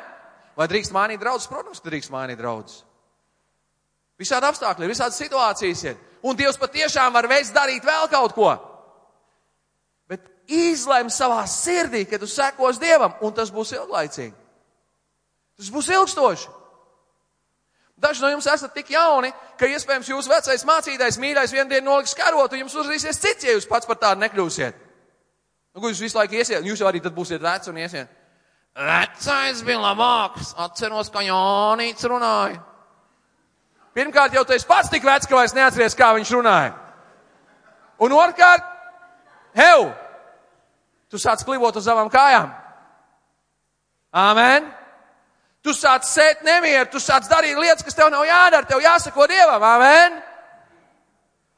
Vai drīkst mainīt draugus? Protams, ka drīkst mainīt draugus. Visādi apstākļi visādi situācijas ir. Un Dievs patiešām var veids darīt vēl kaut ko. Bet izlem savā sirdī, ka tu sekos Dievam, un tas būs ilglaicīgi. Tas būs ilgstoši. Daži no jums esat tik jauni, ka iespējams jūsu vecais mācītājs mīļais vienu dienu noliks karotu, jums uzrīsies cits, ja jūs pats par tādu nekļūsiet. Nu, jūs visu laiku iesiet, jūs jau arī tad būsiet veci un iesiet. Vecais bija labāks. Atceros, ka Jānis runāja. Pirmkārt, jau esi pats tik vecs, ka vairs neatceries, kā viņš runāja. Un otrkārt, hev, tu sāc klivot uz savām kājām. Āmen! Tu sāc sēt nemieru, tu sāc darīt lietas, kas tev nav jādara, tev jāsako Dievam. Āmen!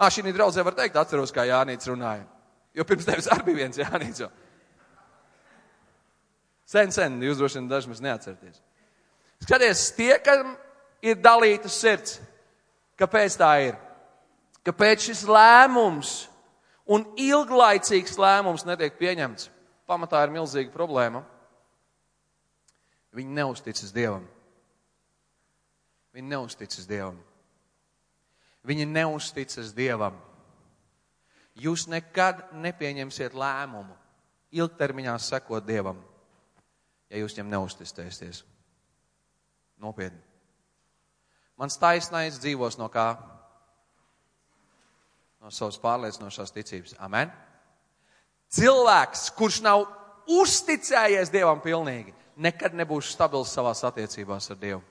Ā, šī draudzē var teikt, atceros, kā Jānis runāja. Jo pirms tevis arī bija viens Jānis. Sen, sen, jūs droši vien daži mums neatcerieties. Skaties, tie, kam ir dalīta sirds, kāpēc tā ir? Kāpēc šis lēmums un ilglaicīgs lēmums netiek pieņemts? Pamatā ir milzīga problēma. Viņi neusticas Dievam. Viņi neusticas Dievam. Viņi neusticas Dievam. Jūs nekad nepieņemsiet lēmumu ilgtermiņā sekot Dievam ja jūs viņam neusticēsieties. Nopietni. Mans taisnais dzīvos no kā? No savas pārliecinošās ticības. Amen. Cilvēks, kurš nav uzticējies Dievam pilnīgi, nekad nebūs stabils savās attiecībās ar Dievu.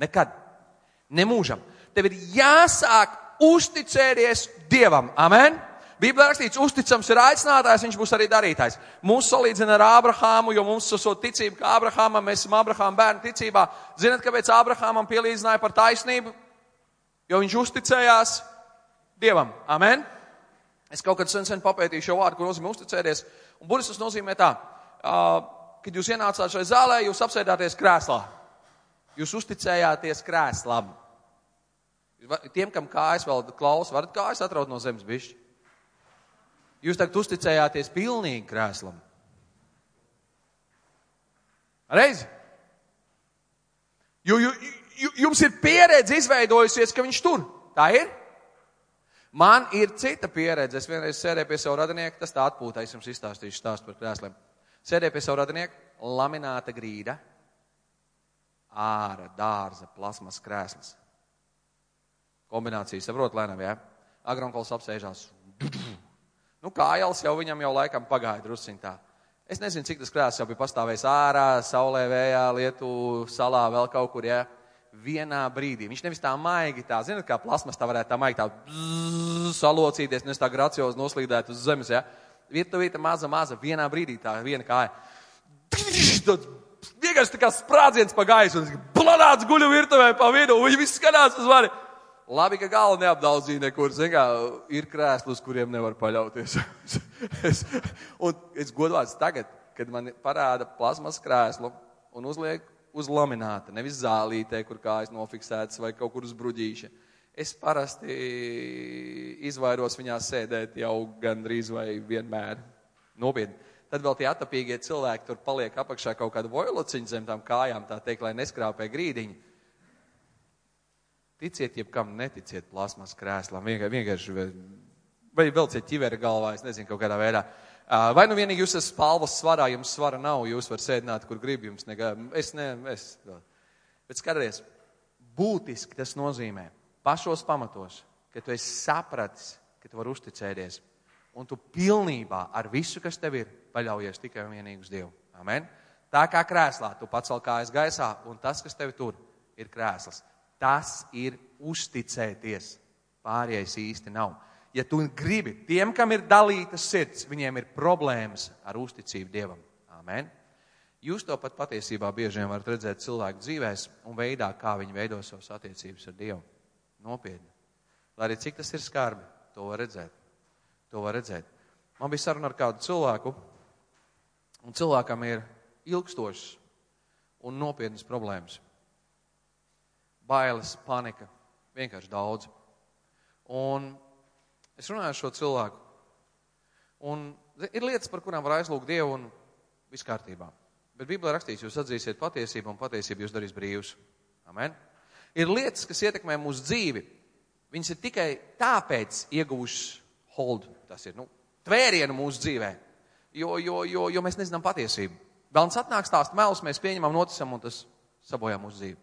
Nekad. Nemūžam. Tev ir jāsāk uzticēties Dievam. Amen. Bībelē rakstīts, uzticams ir aicinātājs, viņš būs arī darītājs. Mūs salīdzina ar Ābrahāmu, jo mums ir ticība, ka Ābrahamam mēs esam Ābrahāma bērnu ticībā. Zinat, kāpēc Ābrahamam pielīdzināja par taisnību? Jo viņš uzticējās Dievam. Amen! Es kaut kad sen, sen papētīju šo vārdu, ko nozīmē uzticēties. Un burvis tas nozīmē tā, kad jūs ienācāt šai zālē, jūs apsēdāties krēslā. Jūs uzticējāties krēslam. Tiem, kam kājas vēl klausa, varat kājas atraut no zemes bišķi. Jūs tagad uzticējāties pilnīgi krēslam. Reizi. Jo, jo, jums ir pieredze izveidojusies, ka viņš tur. Tā ir. Man ir cita pieredze. Es vienreiz sēdēju pie savu radinieka, tas tā atpūtā, es jums izstāstīšu stāstu par krēsliem. Sēdēju pie savu radinieka, lamināta grīda, ārā dārza, plasmas krēsls. Kombinācija, saprot, lēnām, jā? Agronkols apsēžās. Nu, kājals jau viņam jau laikam pagāja drusciņ tā. Es nezinu, cik tas krēsls jau bija pastāvējis ārā, saulē, vējā, lietu, salā, vēl kaut kur, jā. Vienā brīdī. Viņš nevis tā maigi, tā, zinot, kā plasmas tā varētu tā maigi tā bzz, salocīties, nevis tā graciozi noslīdēt uz zemes, jā. Vietuvīta maza, maza, vienā brīdī tā viena kāja. Vienkārši tā kā sprādziens pa gaisu, un planāts guļu virtuvē pa vidu, un viņi visi skatās uz mani. Labi, ka galva neapdaudzīja nekur. Kā, ir krēsli, uz kuriem nevar paļauties. es, un es godvārds tagad, kad man parāda plasmas krēslu un uzliek uz lamināta, nevis zālītē, kur kājas nofiksētas vai kaut kur uz bruģīša. Es parasti izvairos viņā sēdēt jau gandrīz vai vienmēr. Nopietni. Tad vēl tie atapīgie cilvēki tur paliek apakšā kaut kādu vojlociņu zem tām kājām, tā teikt, lai neskrāpē grīdiņu. Ticiet, jebkam neticiet plasmas krēslam, vienkārši, vai velciet ķiveri galvā, es nezinu, kaut kādā veidā. Vai nu vienīgi jūs esat spalvas svarā, jums svara nav, jūs varat sēdināt, kur grib jums negā. Es ne, es. Bet skaties, būtiski tas nozīmē pašos pamatos, ka tu esi sapratis, ka tu vari uzticēties. Un tu pilnībā ar visu, kas tev ir, paļaujies tikai un vienīgi uz Dievu. Amen. Tā kā krēslā, tu pacel kājas gaisā, un tas, kas tev tur, ir krēsls. Tas ir uzticēties. Pārējais īsti nav. Ja tu gribi, tiem, kam ir dalītas sirds, viņiem ir problēmas ar uzticību Dievam. Amen. Jūs to pat patiesībā bieži vien varat redzēt cilvēku dzīvēs un veidā, kā viņi veido savas attiecības ar Dievu. Nopietni. Lai arī cik tas ir skarbi, to var redzēt. To var redzēt. Man bija saruna ar kādu cilvēku, un cilvēkam ir ilgstošas un nopietnas problēmas bailes, panika, vienkārši daudz. Un es runāju ar šo cilvēku. Un ir lietas, par kurām var aizlūgt Dievu un viss kārtībā. Bet Bībelē rakstīts, jūs atzīsiet patiesību un patiesību jūs darīs brīvus. Amen. Ir lietas, kas ietekmē mūsu dzīvi. Viņas ir tikai tāpēc ieguvušas hold, tas ir, nu, tvērienu mūsu dzīvē, jo, jo, jo, jo mēs nezinām patiesību. Velns atnāk stāst melus, mēs pieņemam, noticam un tas sabojā mūsu dzīvi.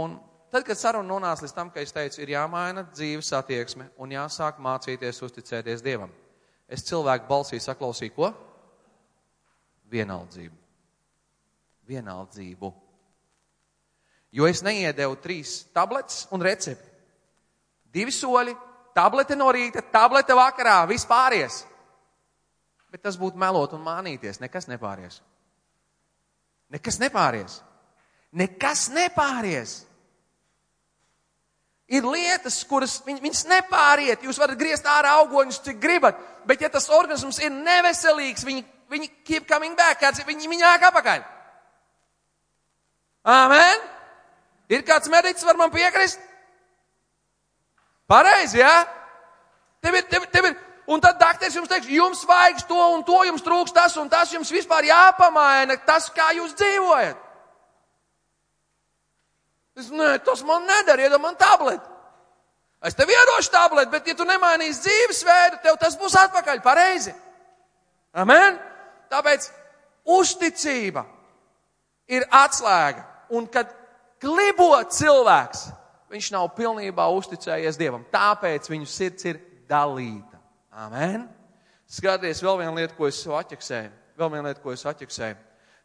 Un tad, kad saruna nonāca līdz tam, ka es teicu, ir jāmaina dzīves attieksme un jāsāk mācīties uzticēties Dievam. Es cilvēku balsī saklausīju, ko? Vienaldzību. Vienaldzību. Jo es neiedevu trīs tabletes un recepti. Divi soļi, tablete no rīta, tablete vakarā, viss pāries. Bet tas būtu melot un mānīties, nekas nepāries. Nekas nepāries. Nekas nepāries. Ir lietas, kuras viņ, viņas nepāriet. Jūs varat griezt ārā augoņus, cik gribat, bet ja tas organisms ir neveselīgs, viņi, viņi keep coming back, kāds, viņi, viņi nāk apakaļ. Amen! Ir kāds medicis, var man piekrist? Pareizi, jā? Ja? Tev ir, tev, tev ir, un tad dakteris jums teiks, jums vajag to un to, jums trūks tas un tas, jums vispār jāpamaina tas, kā jūs dzīvojat. Es, nē, tas man nedara, iedod man tableti. Es tev iedošu tableti, bet ja tu nemainīsi dzīvesveidu, tev tas būs atpakaļ pareizi. Amen? Tāpēc uzticība ir atslēga. Un kad klibo cilvēks, viņš nav pilnībā uzticējies Dievam. Tāpēc viņu sirds ir dalīta. Amen? Skaties, vēl viena lieta, ko es atķeksēju. Vēl viena lieta, ko es atķeksēju.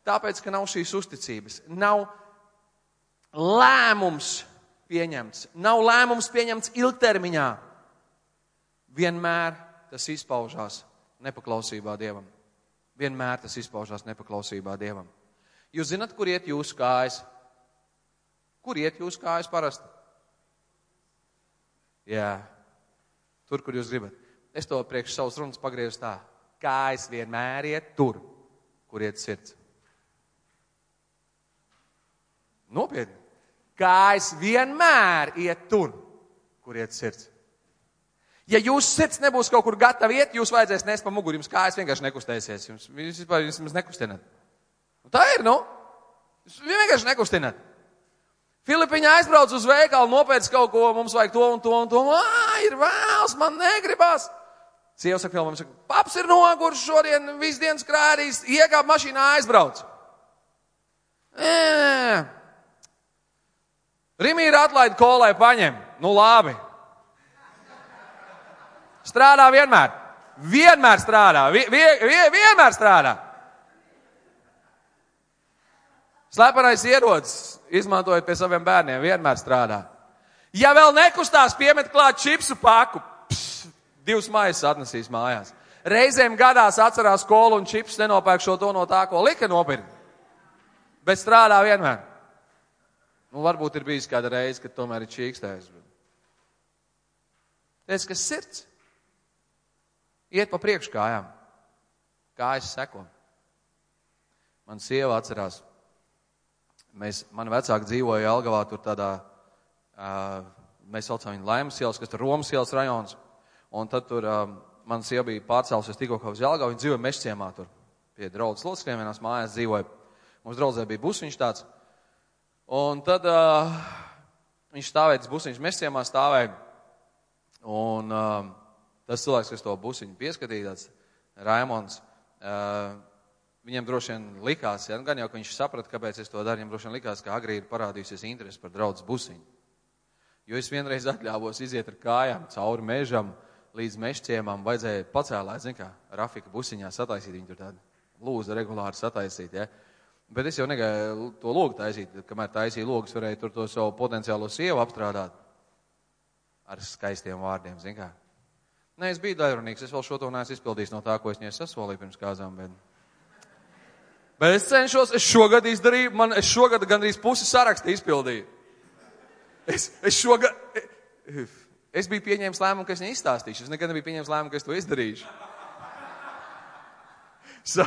Tāpēc, ka nav šīs uzticības. Nav lēmums pieņemts. Nav lēmums pieņemts ilgtermiņā. Vienmēr tas izpaužās nepaklausībā Dievam. Vienmēr tas izpaužās nepaklausībā Dievam. Jūs zinat, kur iet jūsu kājas? Kur iet jūsu kājas parasti? Jā, tur, kur jūs gribat. Es to priekš savas runas pagriezu tā. Kājas vienmēr iet tur, kur iet sirds. Nopietni. Kājas vienmēr iet tur, kur iet sirds. Ja jūsu sirds nebūs kaut kur gatava iet, jūs vajadzēs nest pa muguru, jums kājas vienkārši nekustēsies. Jums, jūs vispār jūs nekustināt. Un tā ir, nu. Jūs vienkārši nekustināt. Filipiņā aizbrauc uz veikalu, nopērc kaut ko, mums vajag to un to un to. Ā, ir vēls, man negribas. Sieva saka, mums saka, paps ir nogurs šodien, visu dienu skrādījis, iekāp mašīnā, aizbrauc. E, Rimī ir atlaid kolai paņem. Nu labi. Strādā vienmēr. Vienmēr strādā. Vie, vie, vie, vienmēr strādā. Slepenais ierocis, izmantojot pie saviem bērniem, vienmēr strādā. Ja vēl nekustās, piemet klāt čipsu paku, pss, divas maisas atnesīs mājās. Reizēm gadās atcerās kolu un čips nenopērkšo to no tā, ko lika nopirkt. Bet strādā vienmēr. Nu, varbūt ir bijis kāda reize, kad tomēr ir čīkstējis. Tas, kas sirds, iet pa priekškājām. Kājas seko. Man sieva atcerās, mēs, man vecāki dzīvoja Algavā, tur tādā, uh, mēs saucam viņu Laimas ielas, kas tur Romas ielas rajons. Un tad tur uh, man sieva bija pārcēlusies tikko uz Jelgavu, viņa dzīvoja Mešciemā tur. Pie draudzes locekļiem vienās mājās dzīvoja. Mums draudzē bija busiņš tāds. Un tad uh, viņš stāvēja, tas busiņš Mešciemā stāvēja. Un uh, tas cilvēks, kas to busiņu pieskatīja, tāds Raimons, uh, viņam droši vien likās, ja, gan jau, ka viņš saprata, kāpēc es to daru, viņam droši vien likās, ka agrī ir parādījusies interesi par draudzes busiņu. Jo es vienreiz atļāvos iziet ar kājām cauri mežam līdz mešķiemam, vajadzēja pacēlēt, zin kā, Rafika busiņā sataisīt, viņu tur tādu lūza regulāri sataisīt, ja. Bet es jau negāju to logu taisīt, kamēr taisīju logus, varēju tur to savu potenciālo sievu apstrādāt ar skaistiem vārdiem, zin kā. Nē, es biju daļrunīgs, es vēl šo to neesmu izpildījis no tā, ko es viņai sasolīju pirms kāzām, bet. Bet es cenšos, es šogad izdarīju, man, es šogad gandrīz pusi sarakstu izpildīju. Es, es šogad, es biju pieņēmis lēmumu, ka es neizstāstīšu, es nekad nebiju pieņēmis lēmumu, ka es to izdarīšu. So,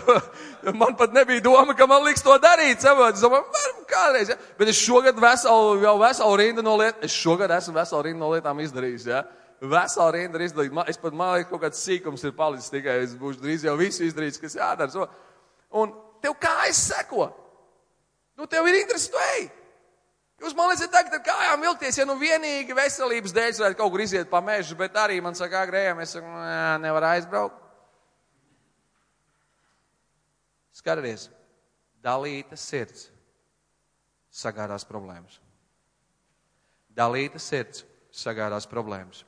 man pat nebija doma, ka man liks to darīt. Saprot, es domāju, varam kādreiz. Ja? Bet es šogad veselu, jau veselu rindu no lietām, es šogad esmu veselu rindu no lietām izdarījis. Ja? Veselu rindu ir izdarījis. Man, es pat man liekas, kaut kāds sīkums ir palicis tikai. Es būšu drīz jau visu izdarījis, kas jādara. So, un tev kājas seko. Nu, tev ir interesi, tu ej. Jūs man liekat, tagad ar kājām vilkties, ja nu vienīgi veselības dēļ varētu kaut kur iziet pa mežu, bet arī man saka, agrējām, es saku, nevar aizbraukt. Skaties, dalīta sirds sagādās problēmas. Dalīta sirds sagādās problēmas.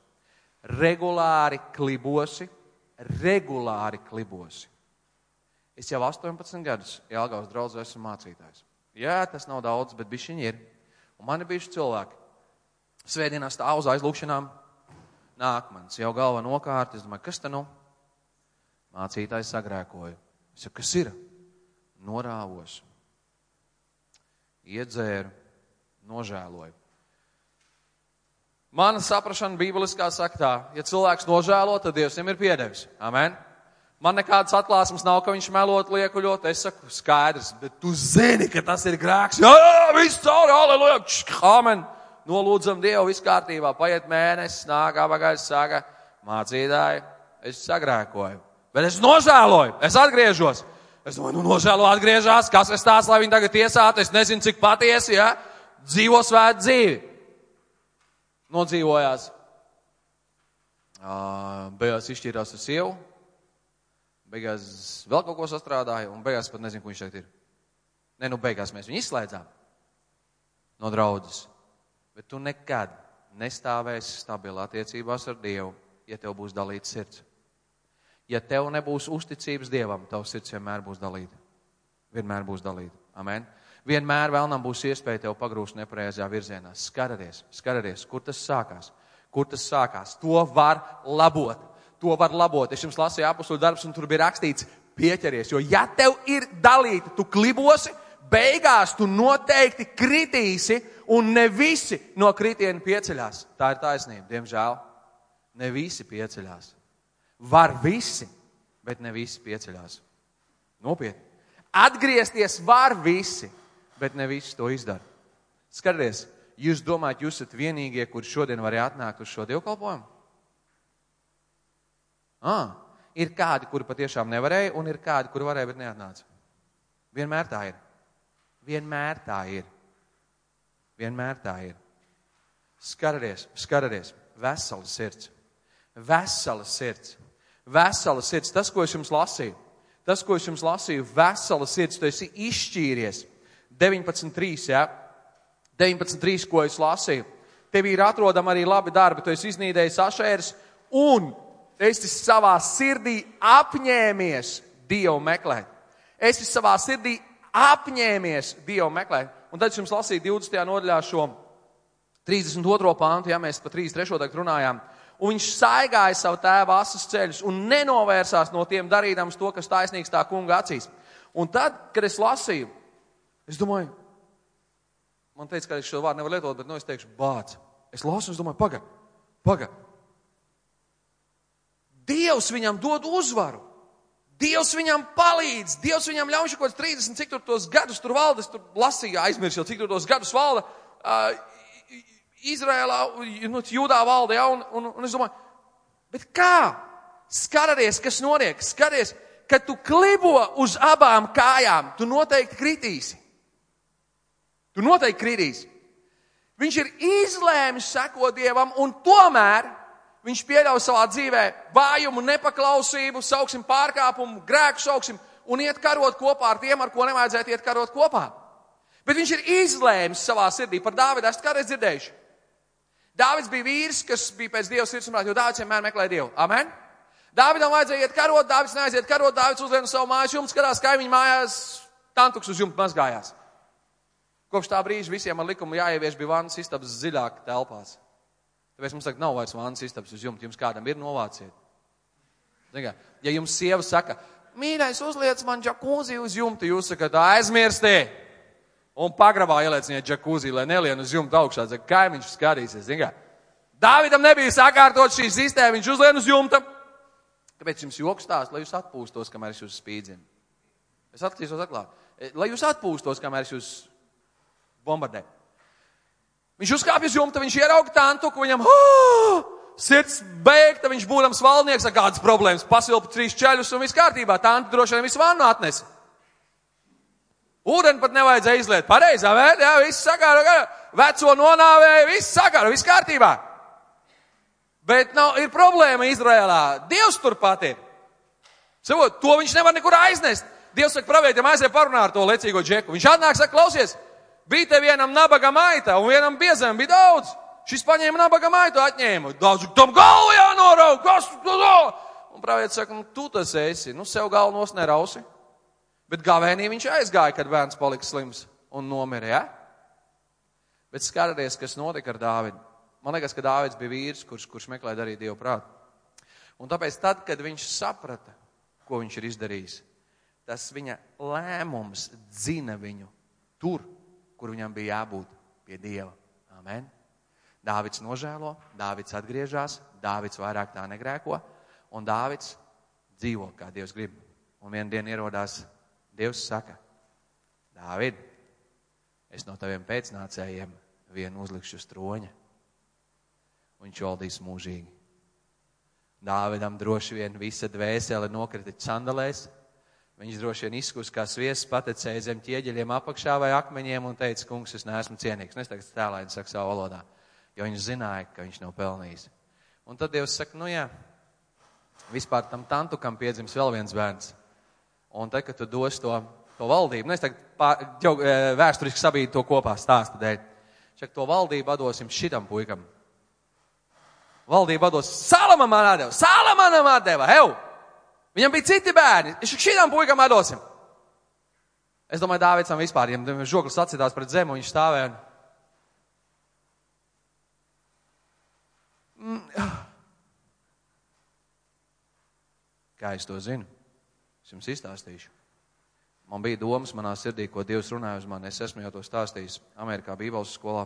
Regulāri klibosi, regulāri klibosi. Es jau 18 gadus Jālgaus draudzē esmu mācītājs. Jā, tas nav daudz, bet bišķiņi ir. Un man ir bijuši cilvēki. Svētdienā stāv uz aizlūkšanām. Nāk mans jau galva nokārt. Es domāju, kas te nu? Mācītājs sagrēkoja. Es saku, kas ir? norāvos, iedzēru, nožēloju. Mana saprašana bībeliskā saka tā, ja cilvēks nožēlo, tad Dievs viņam ir piedevis. Amen. Man nekādas atklāsmes nav, ka viņš melot, liekuļot. Es saku, skaidrs, bet tu zini, ka tas ir grēks. Jā, jā, viss cauri, aleluja, amen. Nolūdzam Dievu, viss kārtībā. Paiet mēnesis, nāk apakaļ, saka, mācītāji, es sagrēkoju. Bet es nožēloju, es atgriežos. Es domāju, nu, nožēlo atgriežas, kas es tās, lai viņi tagad tiesātu, es nezinu, cik patiesi, ja, dzīvo svēt dzīvi. Nodzīvojās. Uh, beigās izšķīrās ar sievu, beigās vēl kaut ko sastrādāja, un beigās pat nezinu, kur viņš šeit ir. Nē, nu, beigās mēs viņu izslēdzām no draudzes. Bet tu nekad nestāvēsi stabilā attiecībās ar Dievu, ja tev būs dalīts sirds ja tev nebūs uzticības Dievam, tavs sirds vienmēr būs dalīta. Vienmēr būs dalīta. Amen. Vienmēr vēlnam būs iespēja tev pagrūst nepareizajā virzienā. Skaties, skaties, kur tas sākās. Kur tas sākās? To var labot. To var labot. Es jums lasīju apakšu darbus, un tur bija rakstīts, pieķeries. Jo, ja tev ir dalīta, tu klibosi, beigās tu noteikti kritīsi, un ne visi no kritiena pieceļās. Tā ir taisnība, diemžēl. Ne visi pieceļās. Var visi, bet ne visi pieceļās. Nopietni. Atgriezties var visi, bet ne visi to izdara. Skatieties, jūs domājat, jūs esat vienīgie, kurš šodien varēja atnākt uz šo dievkalpojumu? Ah, ir kādi, kuri patiešām nevarēja, un ir kādi, kuri varēja, bet neatnāca. Vienmēr tā ir. Vienmēr tā ir. Vienmēr tā ir. Skaraties, skaraties, vesela sirds. Vesela sirds. Vesela sirds. Tas, ko es jums lasīju, tas, ko es jums lasīju, vesela sirds, tu esi izšķīries. 19.3. Ja? 19.3. ko es lasīju. Tev ir atrodama arī labi darbi, tu esi iznīdējis ašērs un esi savā sirdī apņēmies Dievu meklēt. Esi savā sirdī apņēmies Dievu meklēt. Un tad es jums lasīju 20. nodaļā šo 32. pāntu, ja mēs pa 33. tagad runājām. Un viņš saigāja savu tēvu asas ceļus un nenovērsās no tiem darīdams to, kas taisnīgs tā kunga acīs. Un tad, kad es lasīju, es domāju, man teica, ka es šo vārdu nevaru lietot, bet nu es teikšu bāc. Es lasu un es domāju, paga, paga. Dievs viņam dod uzvaru. Dievs viņam palīdz, Dievs viņam ļauj kaut kādus 30, cik tur tos gadus tur valda, es tur lasīju, aizmirsu cik tur tos gadus valda. Uh, Izrēlā, nu, Jūdā valda, ja, un, un, un es domāju, bet kā? Skaties, kas notiek, skaties, kad tu klibo uz abām kājām, tu noteikti kritīsi. Tu noteikti kritīsi. Viņš ir izlēmis sekot Dievam, un tomēr viņš pieļauj savā dzīvē vājumu, nepaklausību, sauksim pārkāpumu, grēku sauksim, un iet karot kopā ar tiem, ar ko nevajadzētu iet karot kopā. Bet viņš ir izlēmis savā sirdī par Dāvidu. Esat kādreiz dzirdējuši? Dāvids bija vīrs, kas bija pēc Dieva sirds jo Dāvids vienmēr meklē Dievu. Amen! Dāvidam vajadzēja iet karot, Dāvids neaiziet karot, Dāvids uzliek savu mājas jumtu, skatās kaimiņu mājās, tantuks uz jumta mazgājās. Kopš tā brīža visiem ar likumu jāievieš bija vannas istabas dziļāk telpās. Tāpēc mums tagad nav vairs vannas istabas uz jumta, jums kādam ir novāciet. Ziniet, ja jums sieva saka, mīļais, uzliec man džakūzi uz jumta, jūs sakat, aizmirstī! Un pagrabā ielieciniet džakūzi, lai nelien uz jumta augšā, zaka, kaimiņš skatīsies. Ziniet, Dāvidam nebija sakārtot šī sistēma, viņš uzlien uz jumta. Kāpēc jums joks stāst, lai jūs atpūstos, kamēr es jūs spīdzinu? Es atklīsos atklāt. Lai jūs atpūstos, kamēr es jūs bombardēju. Viņš uzkāpj uz jumta, viņš ierauga tantu, ka viņam oh, sirds beigta, viņš būdams valnieks ar kādas problēmas, pasilpa trīs ceļus un viss kārtībā. Tantu droši vien visu vannu atnesa. Ūdeni pat nevajadzēja izliet. Pareizā vērtē, jā, viss sakāra, veco nonāvēja, viss sakāra, viss kārtībā. Bet nav, ir problēma Izrēlā. Dievs turpat ir. Savot, to viņš nevar nekur aiznest. Dievs saka, pravietim aiziet parunāt ar to lecīgo džeku. Viņš atnāk, saka, klausies, bija te vienam nabaga maita un vienam biezam bija daudz. Šis paņēma nabaga maitu, atņēma. Daudz, tam galvu jānorauk, kas tu to? Un pravietis saka, nu, tu tas esi, nu, sev galvu nos nerausi. Bet gavēnī viņš aizgāja, kad bērns palika slims un nomira, ja? Bet skatieties, kas notika ar Dāvidu. Man liekas, ka Dāvids bija vīrs, kurš, kurš meklē darīt Dievu prātu. Un tāpēc, tad, kad viņš saprata, ko viņš ir izdarījis, tas viņa lēmums dzina viņu tur, kur viņam bija jābūt pie Dieva. Amen. Dāvids nožēlo, Dāvids atgriežas, Dāvids vairāk tā negrēko, un Dāvids dzīvo, kā Dievs grib. Un vienā dienā ierodās Dievs saka, Dāvid, es no taviem pēcnācējiem vienu uzlikšu uz troņa. Un viņš valdīs mūžīgi. Dāvidam droši vien visa dvēsele nokrita sandalēs. Viņš droši vien izkus kā sviests, patecēja zem ķieģeļiem apakšā vai akmeņiem un teica, kungs, es neesmu cienīgs. Es tagad tēlēni saku savā valodā, jo viņš zināja, ka viņš nav pelnījis. Un tad Dievs saka, nu jā, vispār tam tantukam piedzims vēl viens bērns. Un tad, kad tu dos to, to valdību, nu es tagad pār, jau, vēsturiski sabīdu to kopā stāstu dēļ. Šak to valdību dosim šitam puikam. Valdību dos Salamanam atdeva, Salamanam atdeva, hev! Viņam bija citi bērni, es šitam puikam dosim. Es domāju, Dāvidsam vispār, ja žoklis atcitās pret zemu, viņš stāvēja. Un... Mm. Kā es to zinu? Es jums izstāstīšu. Man bija domas manā sirdī, ko Dievs runāja uz mani. Es esmu jau to stāstījis Amerikā Bībeles skolā.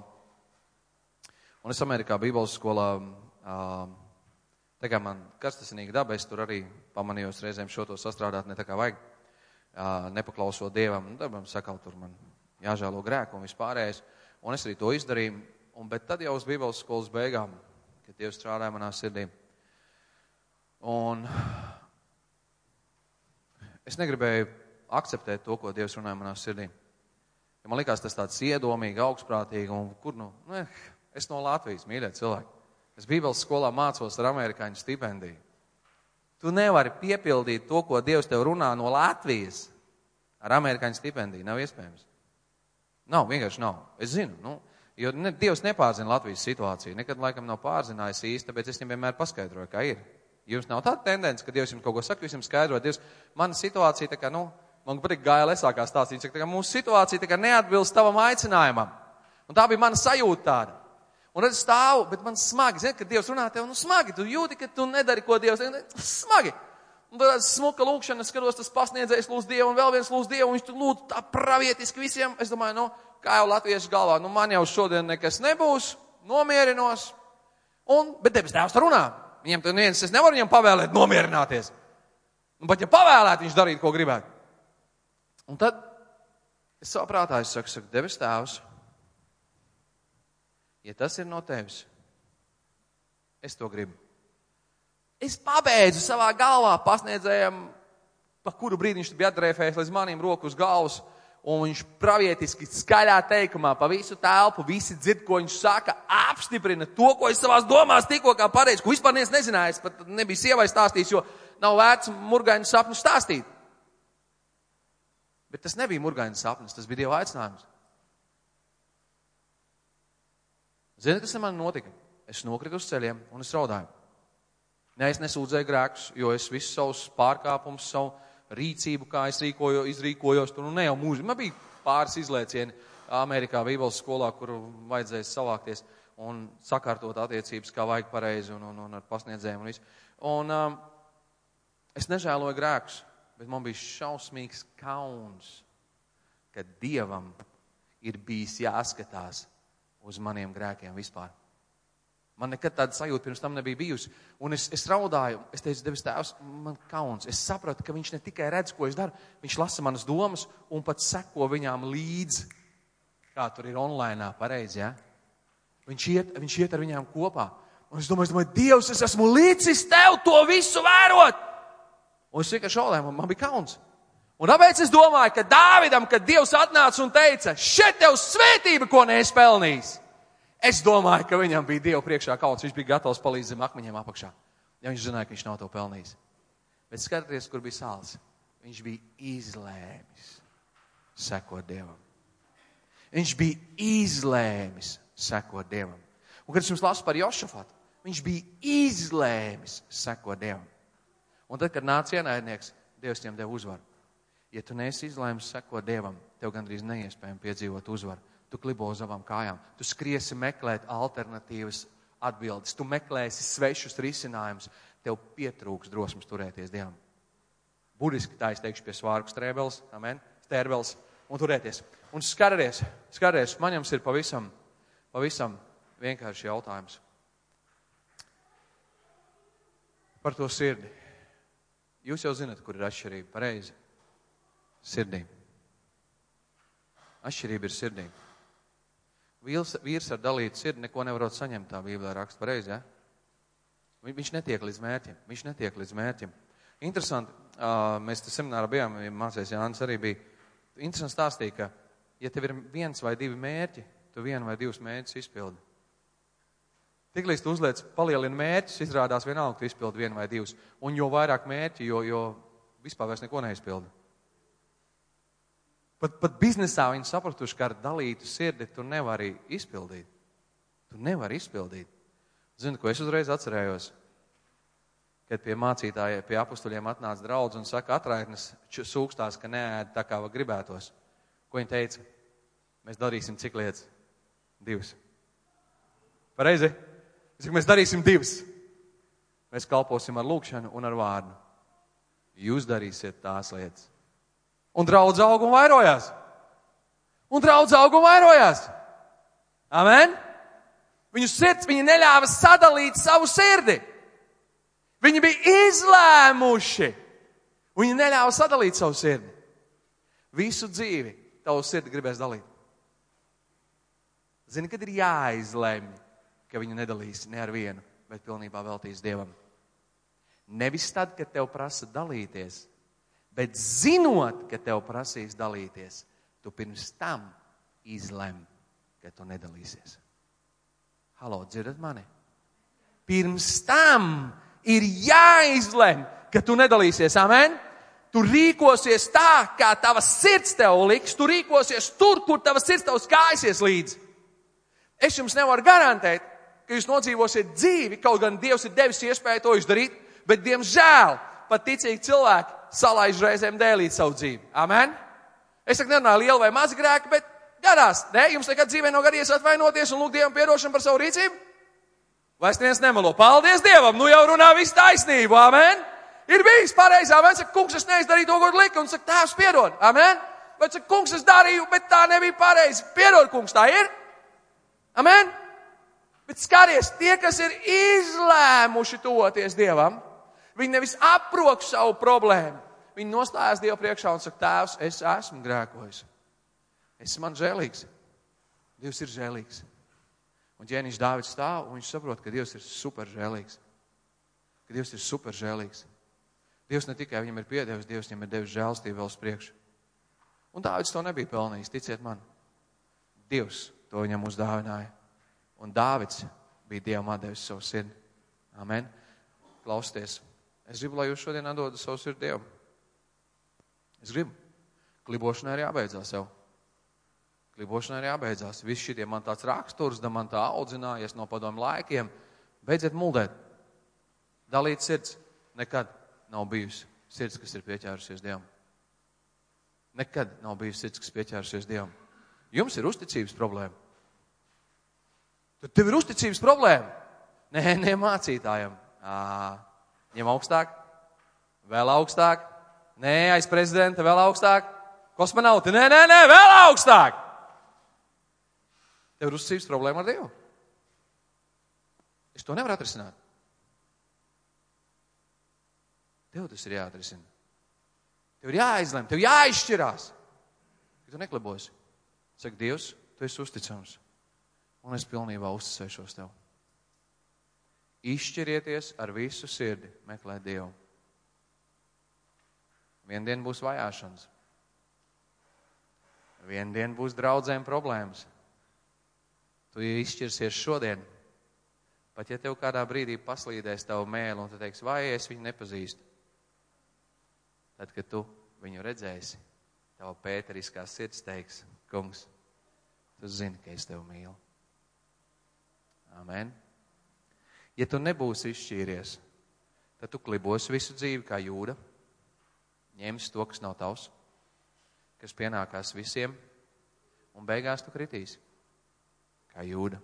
Un es Amerikā Bībeles skolā, tā kā man karstasinīga daba, es tur arī pamanījos reizēm šo to sastrādāt ne tā kā vajag, nepaklausot Dievam. Un tad man sakal, tur man jāžēlo grēku un vispārējais. Un es arī to izdarīju. Un, bet tad jau uz Bībeles skolas beigām, kad Dievs strādāja manā sirdī. Un es negribēju akceptēt to, ko Dievs runāja manā sirdī. Ja man likās tas tāds iedomīgi, augstprātīgi, un kur nu, nu, es no Latvijas, mīļie cilvēki. Es Bībeles skolā mācos ar amerikāņu stipendiju. Tu nevari piepildīt to, ko Dievs tev runā no Latvijas ar amerikāņu stipendiju. Nav iespējams. Nav, vienkārši nav. Es zinu, nu, jo ne, Dievs nepārzina Latvijas situāciju. Nekad laikam nav pārzinājis īsti, tāpēc es viņam vienmēr paskaidroju, kā ir. Jums nav tāda tendence, ka Dievs jums kaut ko saka, jūs jums skaidrot, Dievs, mana situācija tā kā, nu, man patīk gāja lesākā stāstīt, ka tā kā mūsu situācija tā kā neatbilst tavam aicinājumam. Un tā bija mana sajūta tāda. Un es stāvu, bet man smagi, zini, kad Dievs runā tev, nu smagi, tu jūti, ka tu nedari, ko Dievs, smagi. Un tad smuka lūkšana, skatos, tas pasniedzējs lūdz Dievu, un vēl viens lūdz Dievu, un viņš tur lūdz tā pravietiski visiem. Es domāju, nu, kā jau latviešu galvā, nu man jau šodien nekas nebūs, nomierinos. Un, bet debes tēvs runā. Viņam tur neviens, es nevaru viņam pavēlēt nomierināties. Un pat ja pavēlēt, viņš darītu, ko gribētu. Un tad es saprātā, es saku, saku, debes tēvs, ja tas ir no tevis, es to gribu. Es pabeidzu savā galvā pasniedzējam, pa kuru brīdi viņš bija atdrēfējis līdz manim roku uz galvas un viņš pravietiski skaļā teikumā pa visu telpu, visi dzird, ko viņš saka, apstiprina to, ko es savās domās tikko kā pareizi, ko vispār neviens nezināja, es pat nebiju sievai stāstījis, jo nav vērts murgainu sapņu stāstīt. Bet tas nebija murgainu sapnis, tas bija Dieva aicinājums. Ziniet, kas ar mani notika? Es nokritu uz ceļiem un es raudāju. Ne, es nesūdzēju grēkus, jo es visus savus pārkāpumus, savu rīcību, kā es rīkoju, izrīkojos. Tur nu, ne jau mūžīgi. Man bija pāris izliecieni Amerikā Bībeles skolā, kur vajadzēja savākties un sakārtot attiecības, kā vajag pareizi un, un, un ar pasniedzējiem un visu. Un um, es nežēloju grēkus, bet man bija šausmīgs kauns, ka Dievam ir bijis jāskatās uz maniem grēkiem vispār. Man nekad tāda sajūta pirms tam nebija bijusi. Un es, es raudāju, es teicu, Devis Tēvs, man kauns. Es sapratu, ka viņš ne tikai redz, ko es daru, viņš lasa manas domas un pat seko viņām līdzi. Kā tur ir online, pareizi, ja? Viņš iet, viņš iet ar viņām kopā. Un es domāju, es domāju, Dievs, es esmu līdzis tev to visu vērot. Un es vienkārši šaulēju, man, man bija kauns. Un tāpēc es domāju, ka Dāvidam, kad Dievs atnāca un teica, šeit tev svētība, ko neesi pelnījis. Es domāju, ka viņam bija Dieva priekšā kauns. Viņš bija gatavs palīdzēt zem akmeņiem apakšā. Ja viņš zināja, ka viņš nav to pelnījis. Bet skatieties, kur bija sāls. Viņš bija izlēmis sekot Dievam. Viņš bija izlēmis sekot Dievam. Un, kad es jums lasu par Jošafatu, viņš bija izlēmis sekot Dievam. Un tad, kad nāca ienaidnieks, Dievs viņam deva uzvaru. Ja tu neesi izlēmis sekot Dievam, tev gandrīz neiespējami piedzīvot uzvaru tu klibo uz savām kājām. Tu skriesi meklēt alternatīvas atbildes, tu meklēsi svešus risinājumus, tev pietrūks drosmes turēties Dievam. Budiski tā es teikšu pie svārku strēbeles, amen, stērbels un turēties. Un skaties, skaties, man jums ir pavisam, pavisam vienkārši jautājums. Par to sirdi. Jūs jau zinat, kur ir atšķirība, pareizi. Sirdī. Atšķirība ir sirdī. Vīrs, vīrs ar dalītu sirdi neko nevarot saņemt, tā Bībelē raksta pareizi, ja? Viņš netiek līdz mērķim, viņš netiek līdz mērķim. Interesanti, mēs te seminārā bijām, mācēs Jānis arī bija. Interesanti stāstīja, ka, ja tev ir viens vai divi mērķi, tu vienu vai divus mērķus izpildi. Tiklīdz tu uzliec palielini mērķus, izrādās vienalga, tu izpildi vienu vai divus. Un jo vairāk mērķi, jo, jo vispār vairs neko neizpildi. Pat, pat biznesā viņi sapratuši, ka ar dalītu sirdi tu nevari izpildīt. Tu nevari izpildīt. Zini, ko es uzreiz atcerējos? Kad pie mācītājiem, pie apstuļiem atnāca draudz un saka, atraitnes sūkstās, ka neēd tā kā gribētos. Ko viņi teica? Mēs darīsim cik lietas? Divas. Pareizi? Mēs darīsim divas? Mēs kalposim ar lūkšanu un ar vārdu. jūs darīsiet tās lietas. Un draudz aug un vairojās. Un draudz aug un vairojās. Amen? Viņu sirds, viņi neļāva sadalīt savu sirdi. Viņi bija izlēmuši. Viņi neļāva sadalīt savu sirdi. Visu dzīvi tavu sirdi gribēs dalīt. Zini, kad ir jāizlemj, ka viņu nedalīs ne ar vienu, bet pilnībā veltīs Dievam. Nevis tad, kad tev prasa dalīties, bet zinot, ka tev prasīs dalīties, tu pirms tam izlem, ka tu nedalīsies. Halo, dzirdat mani? Pirms tam ir jāizlem, ka tu nedalīsies. Amen! Tu rīkosies tā, kā tava sirds tev liks, tu rīkosies tur, kur tava sirds tev skājusies līdzi. Es jums nevaru garantēt, ka jūs nodzīvosiet dzīvi, kaut gan Dievs ir devis iespēju to izdarīt, bet, diemžēl, pat ticīgi cilvēki salaiž reizēm dēlīt savu dzīvi. Amen? Es saku, nerunāju lielu vai mazu grēku, bet gadās, ne? Jums nekad dzīvē nav gadījies atvainoties un lūgt Dievam piedošanu par savu rīcību? Vai es neviens nemelo? Paldies Dievam! Nu jau runā visu taisnību, amen! Ir bijis pareizi, amen! Saka, kungs, es neizdarīju to, ko lika, un saka, tēvs, piedod, amen! Vai saka, kungs, es darīju, bet tā nebija pareizi. Piedod, kungs, tā ir! Amen! Bet skaties, tie, kas ir izlēmuši toties Dievam, viņi nevis aprok savu problēmu. Viņi nostājas Dievu priekšā un saka, Tēvs, es esmu grēkojis. Es esmu žēlīgs. Dievs ir žēlīgs. Un ģēniņš Dāvids stāv un viņš saprot, ka Dievs ir super žēlīgs. Ka Dievs ir super žēlīgs. Dievs ne tikai viņam ir piedevis, Dievs viņam ir devis žēlstību vēl uz priekšu. Un Dāvids to nebija pelnījis, ticiet man. Dievs to viņam uzdāvināja. Un Dāvids bija Dievam atdevis savu sirdi. Amen. Klausieties, es gribu, lai jūs šodien atdodat savu sirdi Dievam. Es gribu. Klibošanai ir jābeidzās jau. Klibošanai ir jābeidzās. Viss šitie man tāds raksturs, da man tā audzinājies no padomu laikiem. Beidziet muldēt. Dalīt sirds nekad nav bijusi sirds, kas ir pieķērusies Dievam. Nekad nav bijusi sirds, kas pieķērusies Dievam. Jums ir uzticības problēma. Tad tev ir uzticības problēma. Nē, nē, mācītājam. À, ņem augstāk, vēl augstāk. Nē, aiz prezidenta vēl augstāk. Kosmonauti, nē, nē, nē, vēl augstāk. Tev ir uzticības problēma ar Dievu. Es to nevaru atrisināt. Tev tas ir jāatrisina. Tev ir jāizlem, tev jāizšķirās. Ja tu neklibosi, saka Dievs, tu esi uzticams un es pilnībā uzticēšos tev. Izšķirieties ar visu sirdi, meklēt Dievu. Vienu dienu būs vajāšanas. Vienu dienu būs draudzēm problēmas. Tu izšķirsies šodien. Pat ja tev kādā brīdī paslīdēs tavu mēlu un tu teiksi, vai es viņu nepazīstu, tad, kad tu viņu redzēsi, tava pēteriskā sirds teiks, kungs, tu zini, ka es tevi mīlu. Amen. Ja tu nebūsi izšķīries, tad tu klibosi visu dzīvi kā jūda, ņemsi to, kas nav tavs, kas pienākās visiem, un beigās tu kritīsi kā jūda.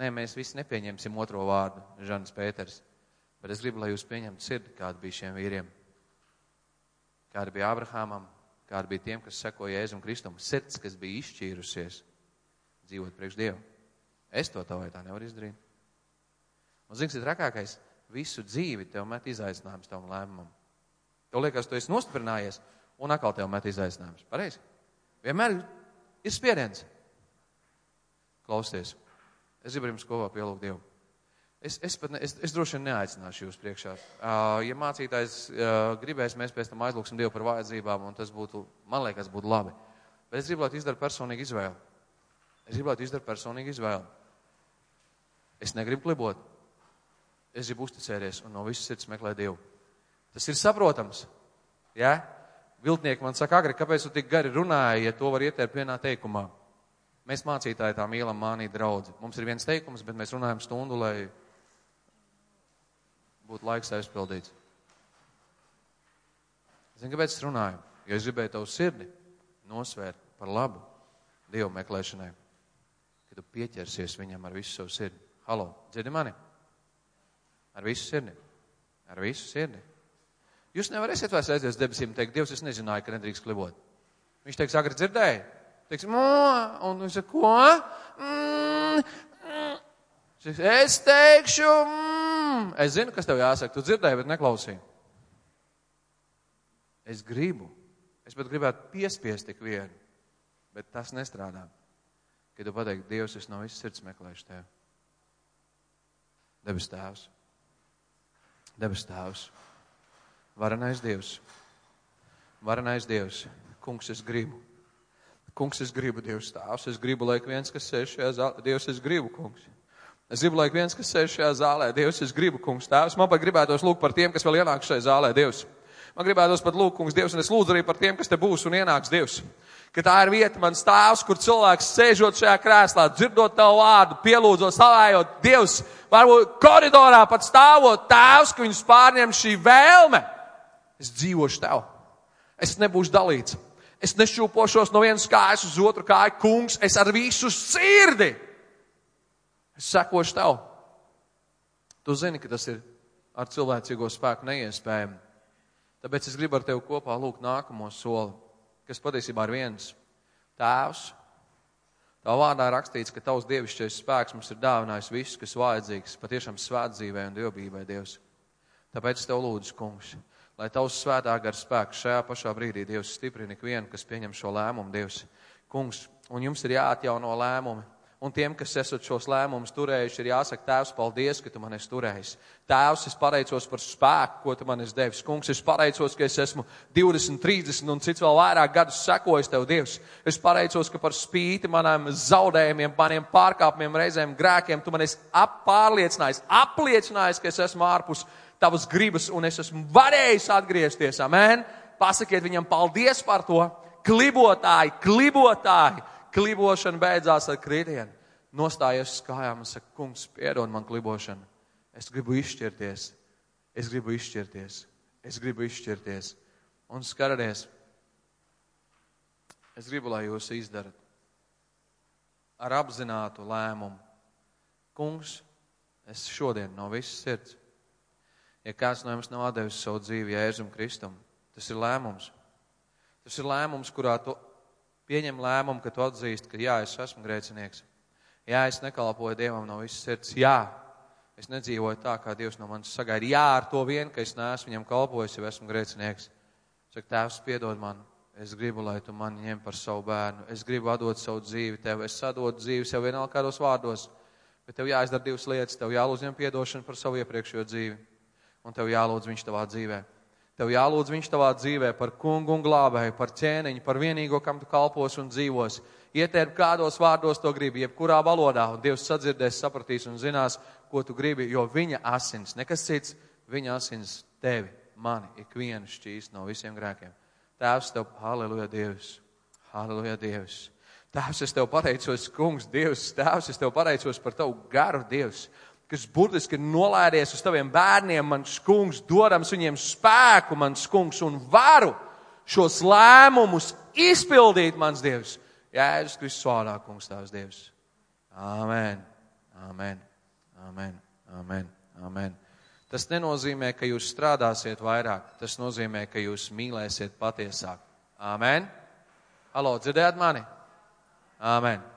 Nē, mēs visi nepieņemsim otro vārdu, Žanis Pēters, bet es gribu, lai jūs pieņemtu sirdi, kāda bija šiem vīriem. Kāda bija Abrahamam, kāda bija tiem, kas sekoja Jēzum Kristum, sirds, kas bija izšķīrusies dzīvot priekš Dievu. Es to tā vai tā nevaru izdarīt. Un zini, ir trakākais, visu dzīvi tev met izaicinājums tavam lēmumam. Tev liekas, tu esi nostiprinājies, un atkal tev met izaicinājums. Pareizi? Vienmēr ir spiediens. Klausieties, es gribu jums kopā pielūgt Dievu. Es, es, ne, es, es droši vien neaicināšu jūs priekšā. Uh, ja mācītājs uh, gribēs, mēs pēc tam aizlūksim Dievu par vajadzībām, un tas būtu, man liekas, būtu labi. Bet es gribu, lai tu izdari personīgu izvēli. Es gribētu izdarīt personīgu izvēli. Es negribu klibot. Es gribu uzticēties un no visas sirds meklēt Dievu. Tas ir saprotams. Ja? Viltnieki man saka, agri, kāpēc tu tik gari runāji, ja to var ietērt vienā teikumā? Mēs mācītāji tā mīlam mānīt draudzi. Mums ir viens teikums, bet mēs runājam stundu, lai būtu laiks aizpildīts. Zini, kāpēc es runāju? Jo es gribēju tavu sirdi nosvērt par labu Dievu meklēšanai ka tu pieķersies viņam ar visu savu sirdi. Halo, dzirdi mani? Ar visu sirdi. Ar visu sirdi. Jūs nevarēsiet vairs aizies debesīm un teikt, Dievs, es nezināju, ka nedrīkst klibot. Viņš teiks, agri dzirdēji. Teiks, un viņš saka, ko? Mm, mm. Es teikšu, mm. es zinu, kas tev jāsaka. Tu dzirdēji, bet neklausīji. Es gribu. Es pat gribētu piespiest tik vienu, bet tas nestrādā. Kad tu pateiksi, Dievs, es no visas sirds meklēšu tevi. Debes tēvs. Debes tēvs. Varenais Dievs. Varenais Dievs. Kungs, es gribu. Kungs, es gribu, Dievs tēvs. Es gribu, lai viens, kas sēž šajā zālē, Dievs, es gribu, kungs. Es gribu, lai viens, kas sēž šajā zālē, Dievs, es gribu, kungs, tēvs. Man pat gribētos lūgt par tiem, kas vēl ienāk šajā zālē, Dievs. Man gribētos pat lūgt, kungs, Dievs, un es lūdzu arī par tiem, kas te būs un ienāks, Dievs ka tā ir vieta, mans tēvs, kur cilvēks sēžot šajā krēslā, dzirdot tavu vārdu, pielūdzot, slavējot Dievs, varbūt koridorā pat stāvot tēvs, ka viņus pārņem šī vēlme. Es dzīvošu tev. Es nebūšu dalīts. Es nešūpošos no vienas kājas uz otru kāju, kungs, es ar visu sirdi. Es sekošu tev. Tu zini, ka tas ir ar cilvēcīgo spēku neiespējami. Tāpēc es gribu ar tevi kopā lūgt nākamo soli kas patiesībā ir viens tēvs. Tā vārdā rakstīts, ka tavs dievišķais spēks mums ir dāvinājis visu, kas vajadzīgs patiešām svētdzīvē un dievbijai Dievs. Tāpēc es tev lūdzu, kungs, lai tavs svētā gara spēks šajā pašā brīdī Dievs stiprina ikvienu, kas pieņem šo lēmumu, Dievs. Kungs, un jums ir jāatjauno lēmumi, Un tiem, kas esat šos lēmumus turējuši, ir jāsaka, Tēvs, paldies, ka tu man esi turējis. Tēvs, es pateicos par spēku, ko tu man esi devis. Kungs, es pateicos, ka es esmu 20, 30 un cits vēl vairāk gadus sekojis tev, Dievs. Es pateicos, ka par spīti manām zaudējumiem, maniem pārkāpumiem, reizēm grēkiem, tu man esi ap pārliecinājis, apliecinājis, ka es esmu ārpus tavas gribas un es esmu varējis atgriezties. Amen. Pasakiet viņam paldies par to. Klibotāji, klibotāji klibošana beidzās ar kritienu. Nostājies uz kājām un saka, kungs, piedod man klibošanu. Es gribu izšķirties. Es gribu izšķirties. Es gribu izšķirties. Un skaraties, es gribu, lai jūs izdarat ar apzinātu lēmumu. Kungs, es šodien no visas sirds, ja kāds no jums nav devis savu dzīvi Jēzum Kristum, tas ir lēmums. Tas ir lēmums, kurā tu pieņem lēmumu, ka tu atzīsti, ka jā, es esmu grēcinieks. Jā, es nekalpoju Dievam no visas sirds. Jā, es nedzīvoju tā, kā Dievs no manis sagaida. Jā, ar to vien, ka es neesmu viņam kalpojis, jau esmu grēcinieks. Saka, Tēvs, piedod man. Es gribu, lai tu mani ņem par savu bērnu. Es gribu atdot savu dzīvi tev. Es sadotu dzīvi sev vienalga kādos vārdos. Bet tev jāizdara divas lietas. Tev jālūdz viņam piedošanu par savu iepriekšējo dzīvi. Un tev jālūdz viņš tavā dzīvēm. Tev jālūdz viņš tavā dzīvē par kungu un glābēju, par ķēniņu, par vienīgo, kam tu kalpos un dzīvos. Ietērp kādos vārdos to gribi, jebkurā valodā, un Dievs sadzirdēs, sapratīs un zinās, ko tu gribi, jo viņa asins, nekas cits, viņa asins tevi, mani, ikvienu šķīst no visiem grēkiem. Tēvs tev, halleluja Dievs, halleluja Dievs. Tēvs, es tev pateicos, kungs, Dievs, tēvs, es tev pateicos par tavu garu, Dievs kas burtiski ir nolēdies uz taviem bērniem, mans kungs, dodams viņiem spēku, mans kungs, un varu šos lēmumus izpildīt, mans Dievs. Es Kristus vārdā, kungs, tavs Dievs. Āmen, āmen, āmen, āmen, āmen. Tas nenozīmē, ka jūs strādāsiet vairāk, tas nozīmē, ka jūs mīlēsiet patiesāk. Āmen. Alo, dzirdējāt mani? Āmen.